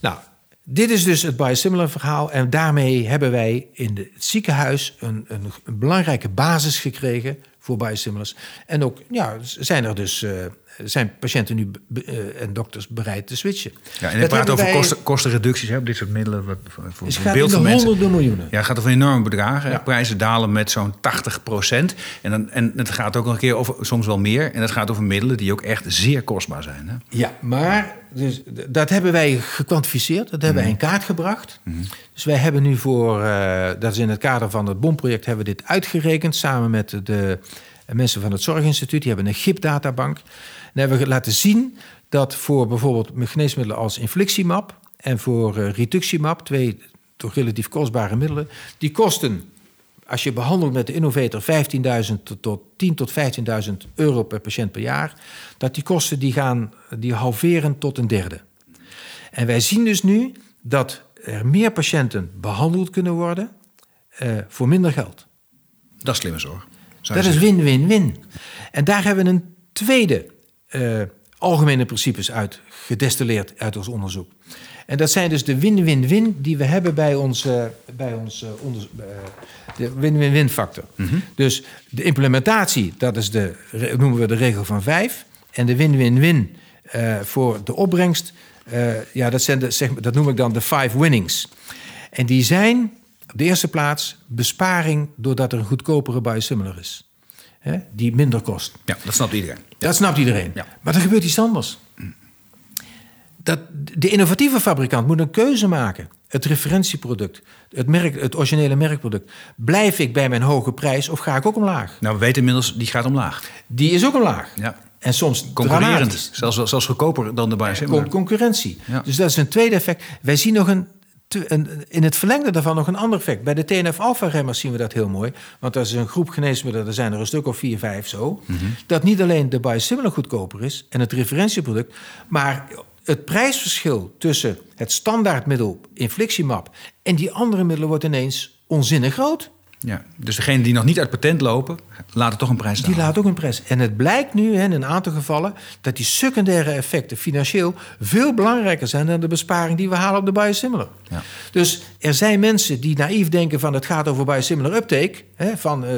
Nou, dit is dus het biosimilar verhaal en daarmee hebben wij in het ziekenhuis een, een, een belangrijke basis gekregen voor biosimilars. En ook ja, zijn er dus uh, zijn patiënten nu uh, en dokters bereid te switchen. Ja, en je praat over kosten, kostenreducties hè, op dit soort middelen. Wat, voor het gaat beeld van mensen. honderden miljoenen. Ja, het gaat over enorme bedragen. Ja. Prijzen dalen met zo'n 80 procent. En, dan, en het gaat ook nog een keer over, soms wel meer. En het gaat over middelen die ook echt zeer kostbaar zijn. Hè? Ja, maar dus, dat hebben wij gekwantificeerd. Dat hebben wij mhm. in kaart gebracht. Mm -hmm. Dus wij hebben nu voor, uh, dat is in het kader van het BOM-project, hebben we dit uitgerekend samen met de mensen van het Zorginstituut. Die hebben een GIP-databank. En hebben we laten zien dat voor bijvoorbeeld geneesmiddelen als infliximab en voor uh, rituximab, twee toch relatief kostbare middelen, die kosten als je behandelt met de innovator 15.000 tot 10 tot 15.000 euro per patiënt per jaar, dat die kosten die gaan die halveren tot een derde. En wij zien dus nu dat er meer patiënten behandeld kunnen worden uh, voor minder geld. Dat is slimme zorg. Dat is win-win-win. En daar hebben we een tweede uh, algemene principes uit gedestilleerd uit ons onderzoek. En dat zijn dus de win-win-win die we hebben bij ons, uh, bij ons onderzoek. de win-win-win factor. Mhm. Dus de implementatie, dat is de, noemen we de regel van vijf. En de win-win-win voor de opbrengst, ja, dat, zijn de, zeg, dat noem ik dan de five winnings. En die zijn op de eerste plaats besparing doordat er een goedkopere biosimilar is. Hè, die minder kost. Ja, dat snapt iedereen. Dat snapt iedereen. Ja. Maar er gebeurt iets anders. Dat de innovatieve fabrikant moet een keuze maken. Het referentieproduct, het, merk, het originele merkproduct. Blijf ik bij mijn hoge prijs of ga ik ook omlaag? Nou, we weten inmiddels, die gaat omlaag. Die is ook omlaag. Ja. En soms concurrerend. Zelfs, zelfs goedkoper dan de biosimilar. concurrentie. Ja. Dus dat is een tweede effect. Wij zien nog een in het verlengde daarvan nog een ander effect. Bij de TNF-alpha-remmers zien we dat heel mooi. Want dat is een groep geneesmiddelen, er zijn er een stuk of vier, vijf zo. Mhm. Dat niet alleen de biosimilar goedkoper is en het referentieproduct... maar het prijsverschil tussen het standaardmiddel infliximab... en die andere middelen wordt ineens onzinnig groot. Ja, dus degene die nog niet uit patent lopen, laten toch een prijs. Die laten ook een prijs. En het blijkt nu in een aantal gevallen dat die secundaire effecten financieel veel belangrijker zijn dan de besparing die we halen op de biosimilar. Ja. Dus er zijn mensen die naïef denken van het gaat over biosimilar uptake, hè, van uh,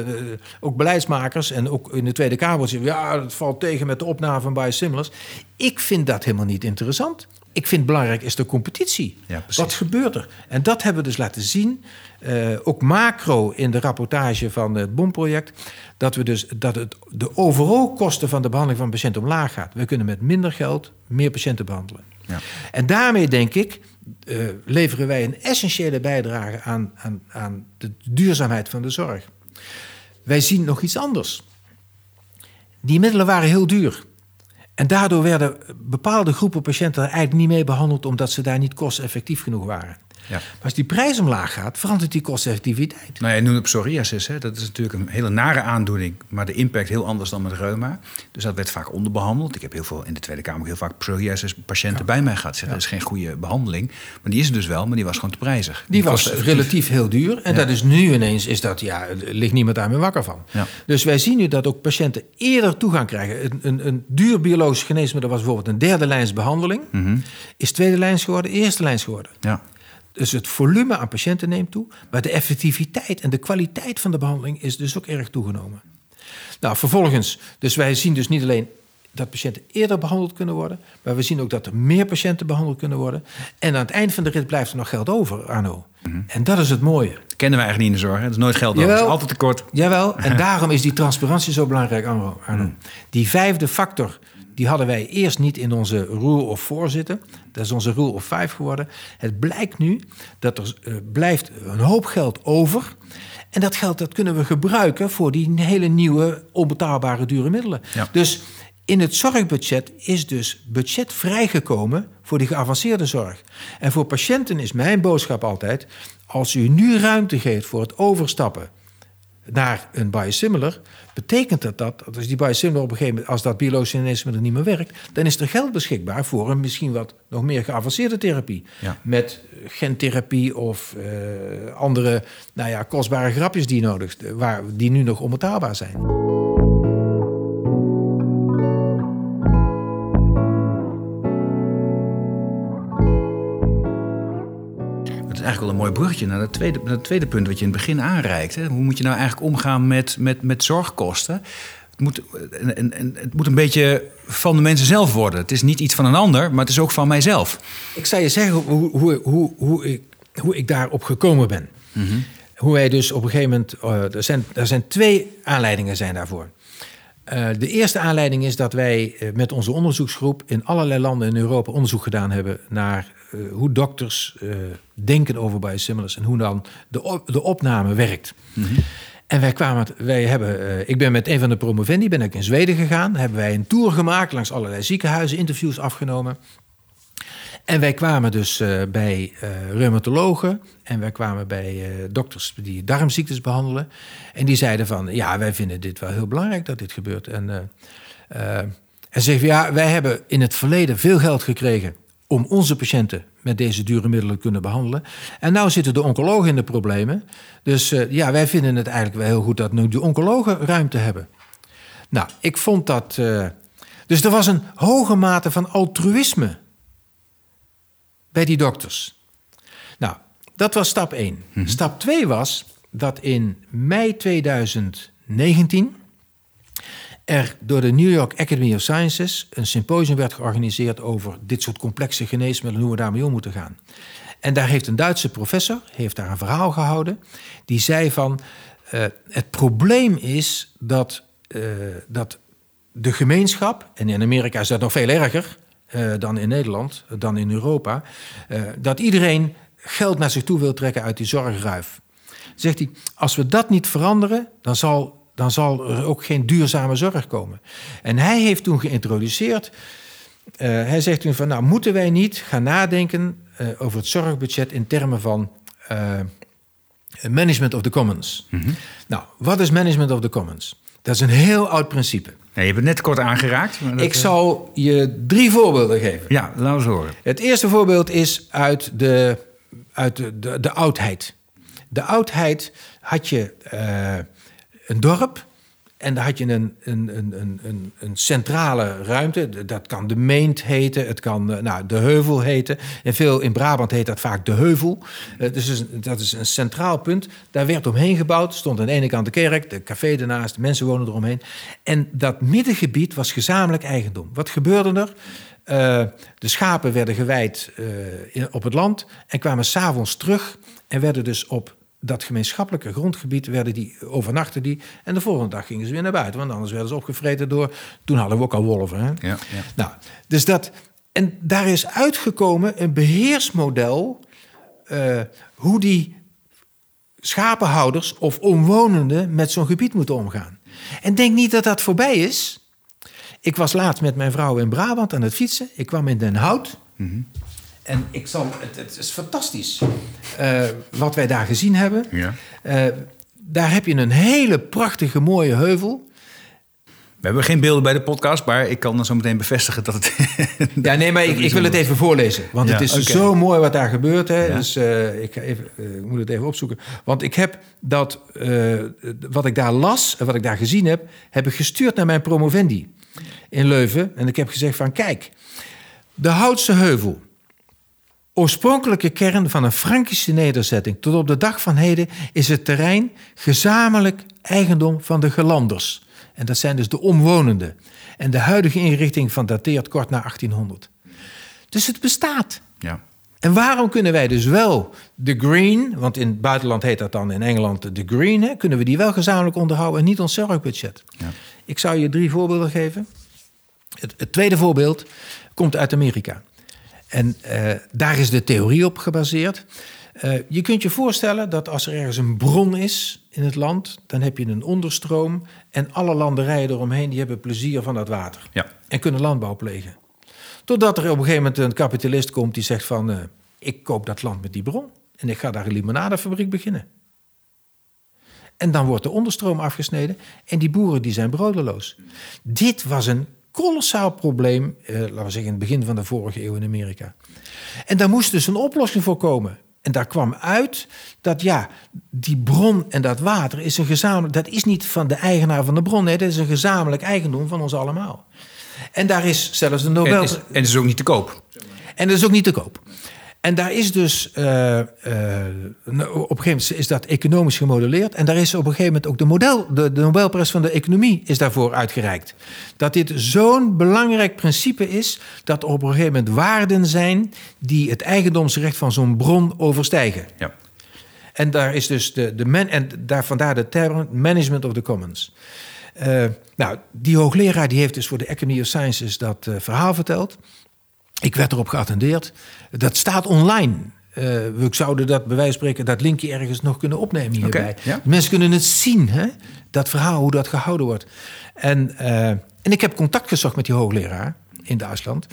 ook beleidsmakers en ook in de Tweede Kamer zeggen ja, het valt tegen met de opname van biosimilars. Ik vind dat helemaal niet interessant. Ik vind belangrijk is de competitie. Ja, Wat gebeurt er? En dat hebben we dus laten zien, uh, ook macro in de rapportage van het BOM-project, dat, we dus, dat het, de overal kosten van de behandeling van patiënten omlaag gaat. We kunnen met minder geld meer patiënten behandelen. Ja. En daarmee denk ik, uh, leveren wij een essentiële bijdrage aan, aan, aan de duurzaamheid van de zorg. Wij zien nog iets anders. Die middelen waren heel duur. En daardoor werden bepaalde groepen patiënten eigenlijk niet mee behandeld omdat ze daar niet kosteffectief genoeg waren. Ja. Maar als die prijs omlaag gaat, verandert die kosteffectiviteit. Nou ja, noem psoriasis, hè, dat is natuurlijk een hele nare aandoening, maar de impact heel anders dan met reuma. Dus dat werd vaak onderbehandeld. Ik heb heel veel in de Tweede Kamer heel vaak psoriasis-patiënten bij mij gehad. Zeggen, Dat is geen goede behandeling. Maar die is er dus wel, maar die was gewoon te prijzig. Die, was relatief heel duur. En dat is nu ineens, is dat, ja, ligt niemand daar meer wakker van. Dus wij zien nu dat ook patiënten eerder toegang krijgen. Een, een, een duur biologisch geneesmiddel was bijvoorbeeld een derde lijns behandeling. Mhm. Is tweede lijns geworden, eerste lijns geworden. Ja. Dus het volume aan patiënten neemt toe, maar de effectiviteit en de kwaliteit van de behandeling is dus ook erg toegenomen. Nou, vervolgens, dus wij zien dus niet alleen dat patiënten eerder behandeld kunnen worden, maar we zien ook dat er meer patiënten behandeld kunnen worden. En aan het eind van de rit blijft er nog geld over, Arno. Mhm. En dat is het mooie. Dat kennen we eigenlijk niet in de zorg. Het is nooit geld over. Is altijd tekort. Jawel, en daarom is die transparantie zo belangrijk, Arno. Mhm. Die vijfde factor die hadden wij eerst niet in onze rule of four zitten. Dat is onze rule of five geworden. Het blijkt nu dat er uh, blijft een hoop geld over. En dat geld dat kunnen we gebruiken voor die hele nieuwe onbetaalbare dure middelen. Dus in het zorgbudget is dus budget vrijgekomen voor die geavanceerde zorg. En voor patiënten is mijn boodschap altijd: als u nu ruimte geeft voor het overstappen naar een biosimilar, betekent dat dat, als die biosimilar op een gegeven moment, als dat biologische geneesmiddel niet meer werkt, dan is er geld beschikbaar voor een misschien wat nog meer geavanceerde therapie. Met gentherapie of uh, andere nou ja, kostbare grapjes die nodig waar, die nu nog onbetaalbaar zijn. Een mooi bruggetje naar het tweede, naar het tweede punt wat je in het begin aanreikt. Hoe moet je nou eigenlijk omgaan met, met, met zorgkosten? Het moet, en, en, het moet een beetje van de mensen zelf worden. Het is niet iets van een ander, maar het is ook van mijzelf. Ik zou je zeggen hoe, hoe, hoe, hoe, ik, hoe ik daarop gekomen ben. Mhm. Hoe wij dus op een gegeven moment. Uh, er, zijn, er zijn twee aanleidingen zijn daarvoor. Uh, de eerste aanleiding is dat wij uh, met onze onderzoeksgroep in allerlei landen in Europa onderzoek gedaan hebben naar uh, hoe dokters denken over biosimilars en hoe dan de, op, de opname werkt. Mm -hmm. En wij kwamen, wij hebben, ik ben met een van de promovendi ben ik in Zweden gegaan, hebben wij een tour gemaakt langs allerlei ziekenhuizen, interviews afgenomen. En wij kwamen dus uh, bij uh, reumatologen en wij kwamen bij uh, dokters die darmziektes behandelen. En die zeiden van, ja, wij vinden dit wel heel belangrijk dat dit gebeurt. En, en zeggen, ja, wij hebben in het verleden veel geld gekregen om onze patiënten met deze dure middelen kunnen behandelen. En nu zitten de oncologen in de problemen. Dus ja, wij vinden het eigenlijk wel heel goed dat nu de oncologen ruimte hebben. Nou, ik vond dat. Dus er was een hoge mate van altruïsme bij die dokters. Nou, dat was stap 1. Mhm. Stap 2 was dat in mei 2019 er door de New York Academy of Sciences een symposium werd georganiseerd over dit soort complexe geneesmiddelen, hoe we daarmee om moeten gaan. En daar heeft een Duitse professor heeft daar een verhaal gehouden. Die zei van uh, het probleem is dat uh, dat de gemeenschap, en in Amerika is dat nog veel erger uh, dan in Nederland, dan in Europa, uh, dat iedereen geld naar zich toe wil trekken uit die zorgruif. Zegt hij, als we dat niet veranderen, dan zal, dan zal er ook geen duurzame zorg komen. En hij heeft toen geïntroduceerd, hij zegt toen van, nou moeten wij niet gaan nadenken over het zorgbudget in termen van management of the commons. Mm -hmm. Nou, wat is management of the commons? Dat is een heel oud principe. je hebt het net kort aangeraakt. Ik eh, zal je drie voorbeelden geven. Ja, laten we horen. Het eerste voorbeeld is uit de, uit de, de, de oudheid. De oudheid had je uh, een dorp en daar had je een, een, een, een, een centrale ruimte. Dat kan de Meent heten, het kan eh, nou, de Heuvel heten. En veel in Brabant heet dat vaak de Heuvel. Uh, dus dat is een centraal punt. Daar werd omheen gebouwd. Stond aan de ene kant de kerk, de café ernaast, de mensen wonen eromheen. En dat middengebied was gezamenlijk eigendom. Wat gebeurde er? Uh, de schapen werden gewijd op het land en kwamen s'avonds terug en werden dus op dat gemeenschappelijke grondgebied werden die, overnachten die. En de volgende dag gingen ze weer naar buiten. Want anders werden ze opgevreten door. Toen hadden we ook al wolven. Hè? Ja, ja. Nou, dus dat. En daar is uitgekomen een beheersmodel. Uh, hoe die schapenhouders of omwonenden met zo'n gebied moeten omgaan. En denk niet dat dat voorbij is. Ik was laatst met mijn vrouw in Brabant aan het fietsen. Ik kwam in Den Hout. Mm -hmm. En ik zal, het, het is fantastisch uh, wat wij daar gezien hebben. Ja. Uh, daar heb je een hele prachtige, mooie heuvel. We hebben geen beelden bij de podcast, maar ik kan dan zo meteen bevestigen dat het. ja, nee, maar ik, ik, wil het even voorlezen. Want ja, het is okay. zo mooi wat daar gebeurt. Hè. Ja. Dus uh, ik, even, uh, moet het even opzoeken. Want ik heb dat, uh, wat ik daar las en wat ik daar gezien heb, heb ik gestuurd naar mijn promovendi in Leuven. En ik heb gezegd: van kijk, de Houtse Heuvel oorspronkelijke kern van een Frankische nederzetting tot op de dag van heden is het terrein gezamenlijk eigendom van de gelanders. En dat zijn dus de omwonenden. En de huidige inrichting van dateert kort na 1800. Dus het bestaat. Ja. En waarom kunnen wij dus wel de green, want in het buitenland heet dat dan in Engeland de green, hè, kunnen we die wel gezamenlijk onderhouden en niet ons zorgbudget? Ja. Ik zou je drie voorbeelden geven. Het, het tweede voorbeeld komt uit Amerika. En uh, daar is de theorie op gebaseerd. Uh, je kunt je voorstellen dat als er ergens een bron is in het land, dan heb je een onderstroom en alle landerijen eromheen die hebben plezier van dat water ja. en kunnen landbouw plegen. Totdat er op een gegeven moment een kapitalist komt die zegt van uh, ik koop dat land met die bron en ik ga daar een limonadefabriek beginnen. En dan wordt de onderstroom afgesneden en die boeren die zijn broodeloos. Dit was een kolossaal probleem, eh, laten we zeggen in het begin van de vorige eeuw in Amerika. En daar moest dus een oplossing voor komen. En daar kwam uit dat ja, die bron en dat water is een gezamenlijk, dat is niet van de eigenaar van de bron, nee, dat is een gezamenlijk eigendom van ons allemaal. En daar is zelfs de Nobel. En, is, en is ook niet te koop. En dat is ook niet te koop. En daar is dus uh, uh, op een gegeven moment is dat economisch gemodelleerd. En daar is op een gegeven moment ook de, model, de, de Nobelprijs van de economie is daarvoor uitgereikt. Dat dit zo'n belangrijk principe is dat er op een gegeven moment waarden zijn die het eigendomsrecht van zo'n bron overstijgen. Ja. En daar is dus de, de man, en daar vandaar de term management of the commons. Uh, nou, die hoogleraar die heeft dus voor de Academy of Sciences dat verhaal verteld. Ik werd erop geattendeerd. Dat staat online. Uh, we zouden dat bij wijze van spreken, dat linkje ergens nog kunnen opnemen hierbij. Okay, Mensen kunnen het zien, hè? dat verhaal, hoe dat gehouden wordt. En, uh, en ik heb contact gezocht met die hoogleraar in Duitsland.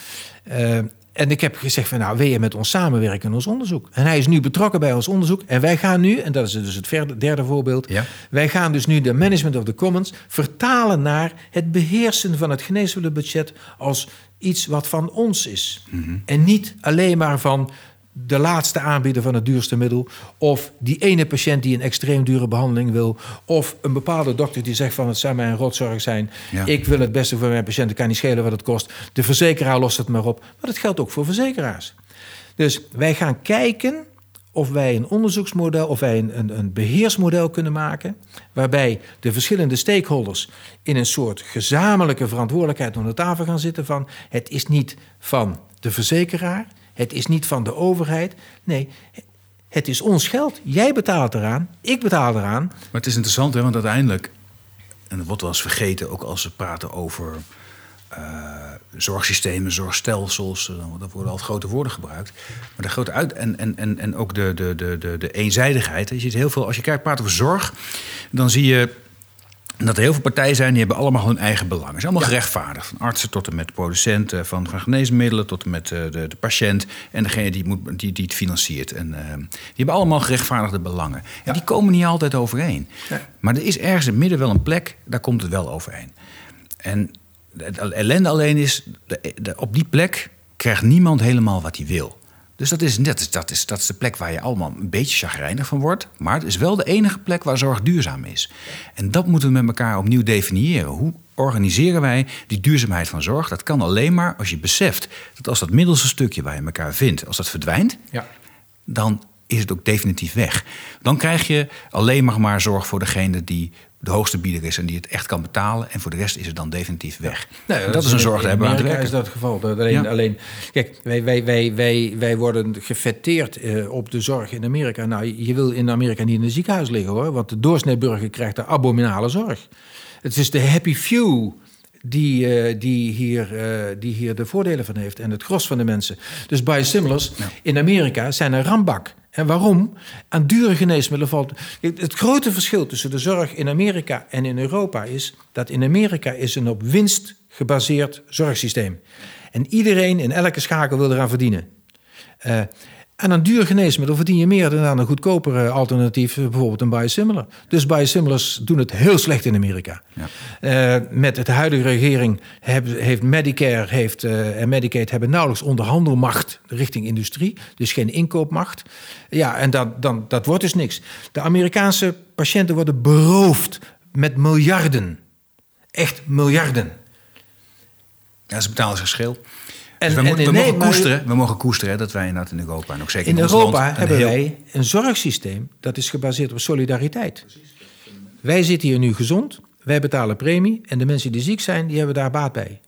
Uh, en ik heb gezegd van nou, wil je met ons samenwerken in ons onderzoek? En hij is nu betrokken bij ons onderzoek. En wij gaan nu, en dat is dus het derde voorbeeld, Ja. wij gaan dus nu de management of the commons vertalen naar het beheersen van het geneesmiddelenbudget als iets wat van ons is. En niet alleen maar van de laatste aanbieder van het duurste middel. Of die ene patiënt die een extreem dure behandeling wil. Of een bepaalde dokter die zegt van het zou mij een rotzorg zijn. Ja. Ik wil het beste voor mijn patiënt. Het kan niet schelen wat het kost. De verzekeraar lost het maar op. Maar dat geldt ook voor verzekeraars. Dus wij gaan kijken of wij een onderzoeksmodel, of wij een, een, een beheersmodel kunnen maken. Waarbij de verschillende stakeholders in een soort gezamenlijke verantwoordelijkheid om de tafel gaan zitten. Van het is niet van de verzekeraar, het is niet van de overheid. Nee, het is ons geld. Jij betaalt eraan, ik betaal eraan. Maar het is interessant, hè, want uiteindelijk, en dat wordt wel eens vergeten, ook als we praten over eh, zorgsystemen, zorgstelsels, eh, dan worden altijd grote woorden gebruikt. Maar de grote uit en, en, en, en ook de, de, de, de, de eenzijdigheid. Je ziet heel veel, als je kijkt, praat over zorg, dan zie je dat er heel veel partijen zijn die hebben allemaal hun eigen belangen. Ze zijn allemaal gerechtvaardigd. Van artsen tot en met producenten van, van geneesmiddelen... tot en met eh, de, de patiënt en degene die, het moet, die, die het financiert. En, eh, die hebben allemaal gerechtvaardigde belangen. En die komen niet altijd overeen. Maar er is ergens in het midden wel een plek, daar komt het wel overeen. En het ellende alleen is, de- op die plek krijgt niemand helemaal wat hij wil. Dus dat is, dat, is, dat, is, dat is de plek waar je allemaal een beetje chagrijnig van wordt. Maar het is wel de enige plek waar zorg duurzaam is. En dat moeten we met elkaar opnieuw definiëren. Hoe organiseren wij die duurzaamheid van zorg? Dat kan alleen maar als je beseft dat als dat middelste stukje waar je elkaar vindt, als dat verdwijnt, Ja. dan is het ook definitief weg. Dan krijg je alleen maar, maar zorg voor degene die de hoogste bieder is en die het echt kan betalen. En voor de rest is het dan definitief weg. Dat is een zorg, daar hebben we aan te werken. is dat het geval. Dat alleen, Ja. alleen, kijk, wij, wij, wij, wij, wij worden gefetteerd eh, op de zorg in Amerika. Nou, je wil in Amerika niet in een ziekenhuis liggen hoor, want de doorsneeburger krijgt daar abominale zorg. Het is de happy few die, eh, die, hier, eh, die hier de voordelen van heeft en het gros van de mensen. Dus biosimilars in Amerika zijn een rambak. En waarom? Aan dure geneesmiddelen valt. Het grote verschil tussen de zorg in Amerika en in Europa is dat in Amerika is een op winst gebaseerd zorgsysteem. En iedereen in elke schakel wil eraan verdienen. Eh, en een duur geneesmiddel verdien je meer dan aan een goedkopere alternatief, eh, bijvoorbeeld een biosimilar. Dus biosimilars doen het heel slecht in Amerika. Ja. Eh, met het huidige regering hebben- heeft Medicare heeft, eh, en Medicaid hebben nauwelijks onderhandelmacht richting industrie, dus geen inkoopmacht. Ja, en dat, dan, dat wordt dus niks. De Amerikaanse patiënten worden beroofd met miljarden. Echt miljarden. Ja, ze betalen zich schil. En- Dus we, en mogen koesteren, we mogen koesteren dat wij inderdaad in Europa en ook zeker in, In Europa land, hebben heel- wij een zorgsysteem dat is gebaseerd op solidariteit. Wij zitten hier nu gezond, wij betalen premie en de mensen die ziek zijn, die hebben daar baat bij.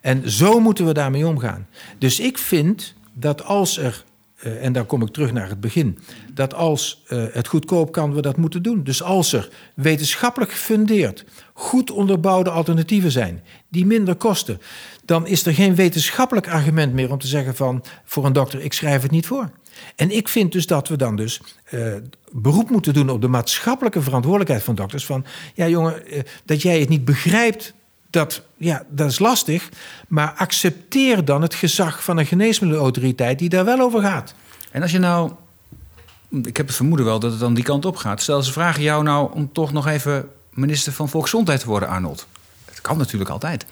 En zo moeten we daarmee omgaan. Dus ik vind dat als er, eh, en dan kom ik terug naar het begin, dat als eh, het goedkoop kan, we dat moeten doen. Dus als er wetenschappelijk gefundeerd, goed onderbouwde alternatieven zijn, die minder kosten, dan is er geen wetenschappelijk argument meer om te zeggen van voor een dokter, ik schrijf het niet voor. En ik vind dus dat we dan dus eh, beroep moeten doen op de maatschappelijke verantwoordelijkheid van dokters. Van ja, jongen, dat jij het niet begrijpt, dat, ja, dat is lastig. Maar accepteer dan het gezag van een geneesmiddelenautoriteit die daar wel over gaat. En als je nou, ik heb het vermoeden wel dat het dan die kant op gaat. Stel ze vragen jou nou om toch nog even minister van Volksgezondheid te worden, Arnold. Dat kan natuurlijk altijd.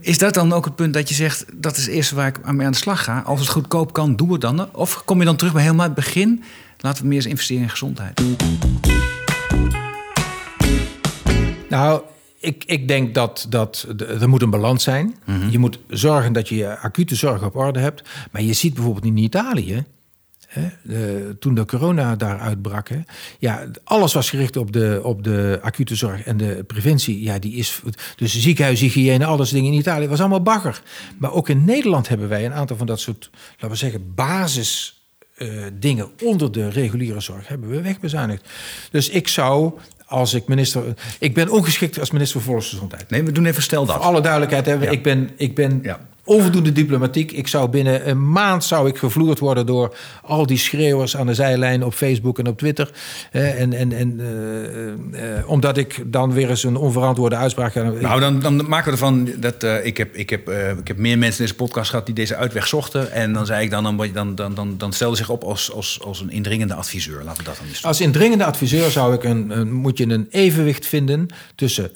Is dat dan ook het punt dat je zegt, dat is het eerste waar ik aan mee aan de slag ga? Als het goedkoop kan, doe het dan. Of kom je dan terug bij helemaal het begin? Laten we meer eens investeren in gezondheid. Nou, ik, ik denk dat, dat er moet een balans zijn. Je moet zorgen dat je je acute zorg op orde hebt. Maar je ziet bijvoorbeeld in Italië... Hè, de- toen de corona daar uitbrak... Hè, ja, alles was gericht op de, op de acute zorg en de preventie. Ja, die is, dus ziekenhuishygiëne, alles dingen in Italië was allemaal bagger. Maar ook in Nederland hebben wij een aantal van dat soort... laten we zeggen, basis eh, dingen onder de reguliere zorg hebben we wegbezuinigd. Dus ik zou, als ik minister... Ik ben ongeschikt als minister voor Volksgezondheid. Nee, we doen even stel dat. Voor alle duidelijkheid, Ja. ik, ben, ik ben Ja. Onvoldoende diplomatiek. Ik zou binnen een maand zou ik gevloerd worden door al die schreeuwers aan de zijlijn op Facebook en op Twitter. en en, en uh, omdat ik dan weer eens een onverantwoorde uitspraak ga. Nou, dan, dan maken we ervan dat uh, ik, heb, ik, heb, ik heb meer mensen in deze podcast gehad die deze uitweg zochten. En dan zei ik dan, dan, dan, dan, dan, dan stelde zich op als, als, als een indringende adviseur. Laten we dat dan eens Als indringende adviseur zou ik een, een, moet je een evenwicht vinden tussen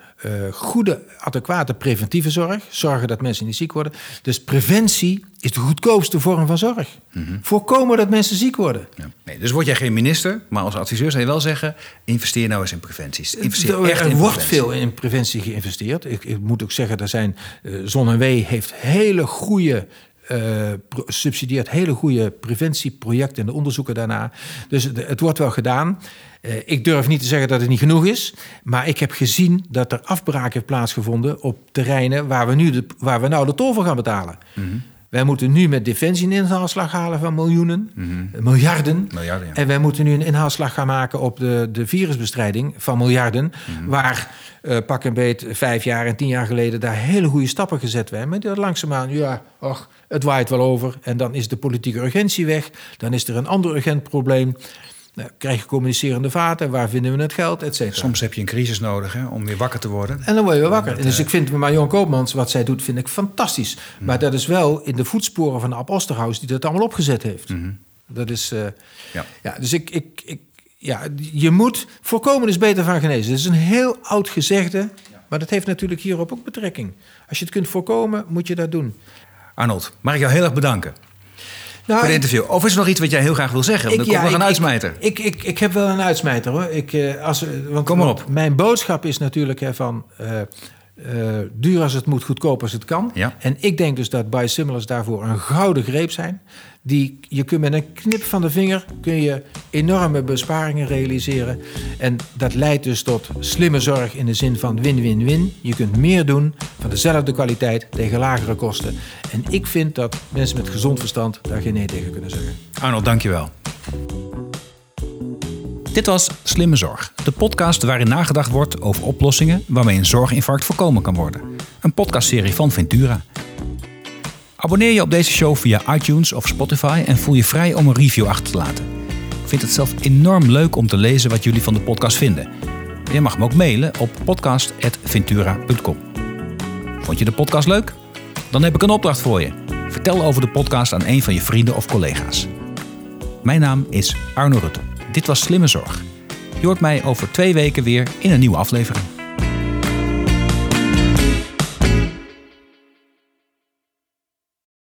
goede, adequate preventieve zorg. Zorgen dat mensen niet ziek worden. Dus preventie is de goedkoopste vorm van zorg. Mm Voorkomen dat mensen ziek worden. Ja. Nee, dus word jij geen minister, maar als adviseur zou je wel zeggen... investeer nou eens in preventies. Investeer er, echt in wordt veel in preventie geïnvesteerd. Ik, ik, moet ook zeggen, er zijn... Uh, Zon en Wee heeft hele goede uh, subsidieert hele goede preventieprojecten en de onderzoeken daarna. Dus het wordt wel gedaan. Uh, ik durf niet te zeggen dat het niet genoeg is. Maar ik heb gezien dat er afbraak heeft plaatsgevonden op terreinen waar we, nu de, waar we nou de tol voor gaan betalen. Mm -hmm. Wij moeten nu met defensie een inhaalslag halen van miljoenen, mm -hmm. miljarden. miljarden ja. En wij moeten nu een inhaalslag gaan maken op de, de virusbestrijding van miljarden. Mm -hmm. Waar uh, pak een beet vijf jaar en tien jaar geleden daar hele goede stappen gezet werden. Maar dat langzaamaan, ja, ach, het waait wel over. En dan is de politieke urgentie weg. Dan is er een ander urgent probleem. Nou, krijg je communicerende vaten, waar vinden we het geld, et cetera. Soms heb je een crisis nodig hè, om weer wakker te worden. En dan word je weer wakker. En dus ik vind Marion Koopmans, wat zij doet, vind ik fantastisch. Mm. Maar dat is wel in de voetsporen van Ab Osterhaus die dat allemaal opgezet heeft. Mm -hmm. Dat is... Uh, ja. ja. Dus ik, ik, ik, ja, je moet... Voorkomen is beter van genezen. Dat is een heel oud gezegde, maar dat heeft natuurlijk hierop ook betrekking. Als je het kunt voorkomen, moet je dat doen. Arnold, mag ik jou heel erg bedanken. Nou, voor het interview. Of is er nog iets wat jij heel graag wil zeggen? Want ik, dan komt nog een uitsmijter. Ik, ik, ik, heb wel een uitsmijter hoor. Ik, uh, als, want, Kom maar op. Mijn boodschap is natuurlijk hè, van... Uh, uh, duur als het moet, goedkoop als het kan. Ja. En ik denk dus dat biosimilars daarvoor een gouden greep zijn. Die, je kunt met een knip van de vinger kun je enorme besparingen realiseren. En dat leidt dus tot slimme zorg in de zin van win-win-win. Je kunt meer doen van dezelfde kwaliteit tegen lagere kosten. En ik vind dat mensen met gezond verstand daar geen nee tegen kunnen zeggen. Arnold, dankjewel. Dit was Slimme Zorg, de podcast waarin nagedacht wordt over oplossingen waarmee een zorginfarct voorkomen kan worden. Een podcastserie van Ventura. Abonneer je op deze show via iTunes of Spotify en voel je vrij om een review achter te laten. Ik vind het zelf enorm leuk om te lezen wat jullie van de podcast vinden. Je mag me ook mailen op podcast.ventura.com. Vond je de podcast leuk? Dan heb ik een opdracht voor je. Vertel over de podcast aan een van je vrienden of collega's. Mijn naam is Arno Rutte. Dit was Slimme Zorg. Je hoort mij over twee weken weer in een nieuwe aflevering.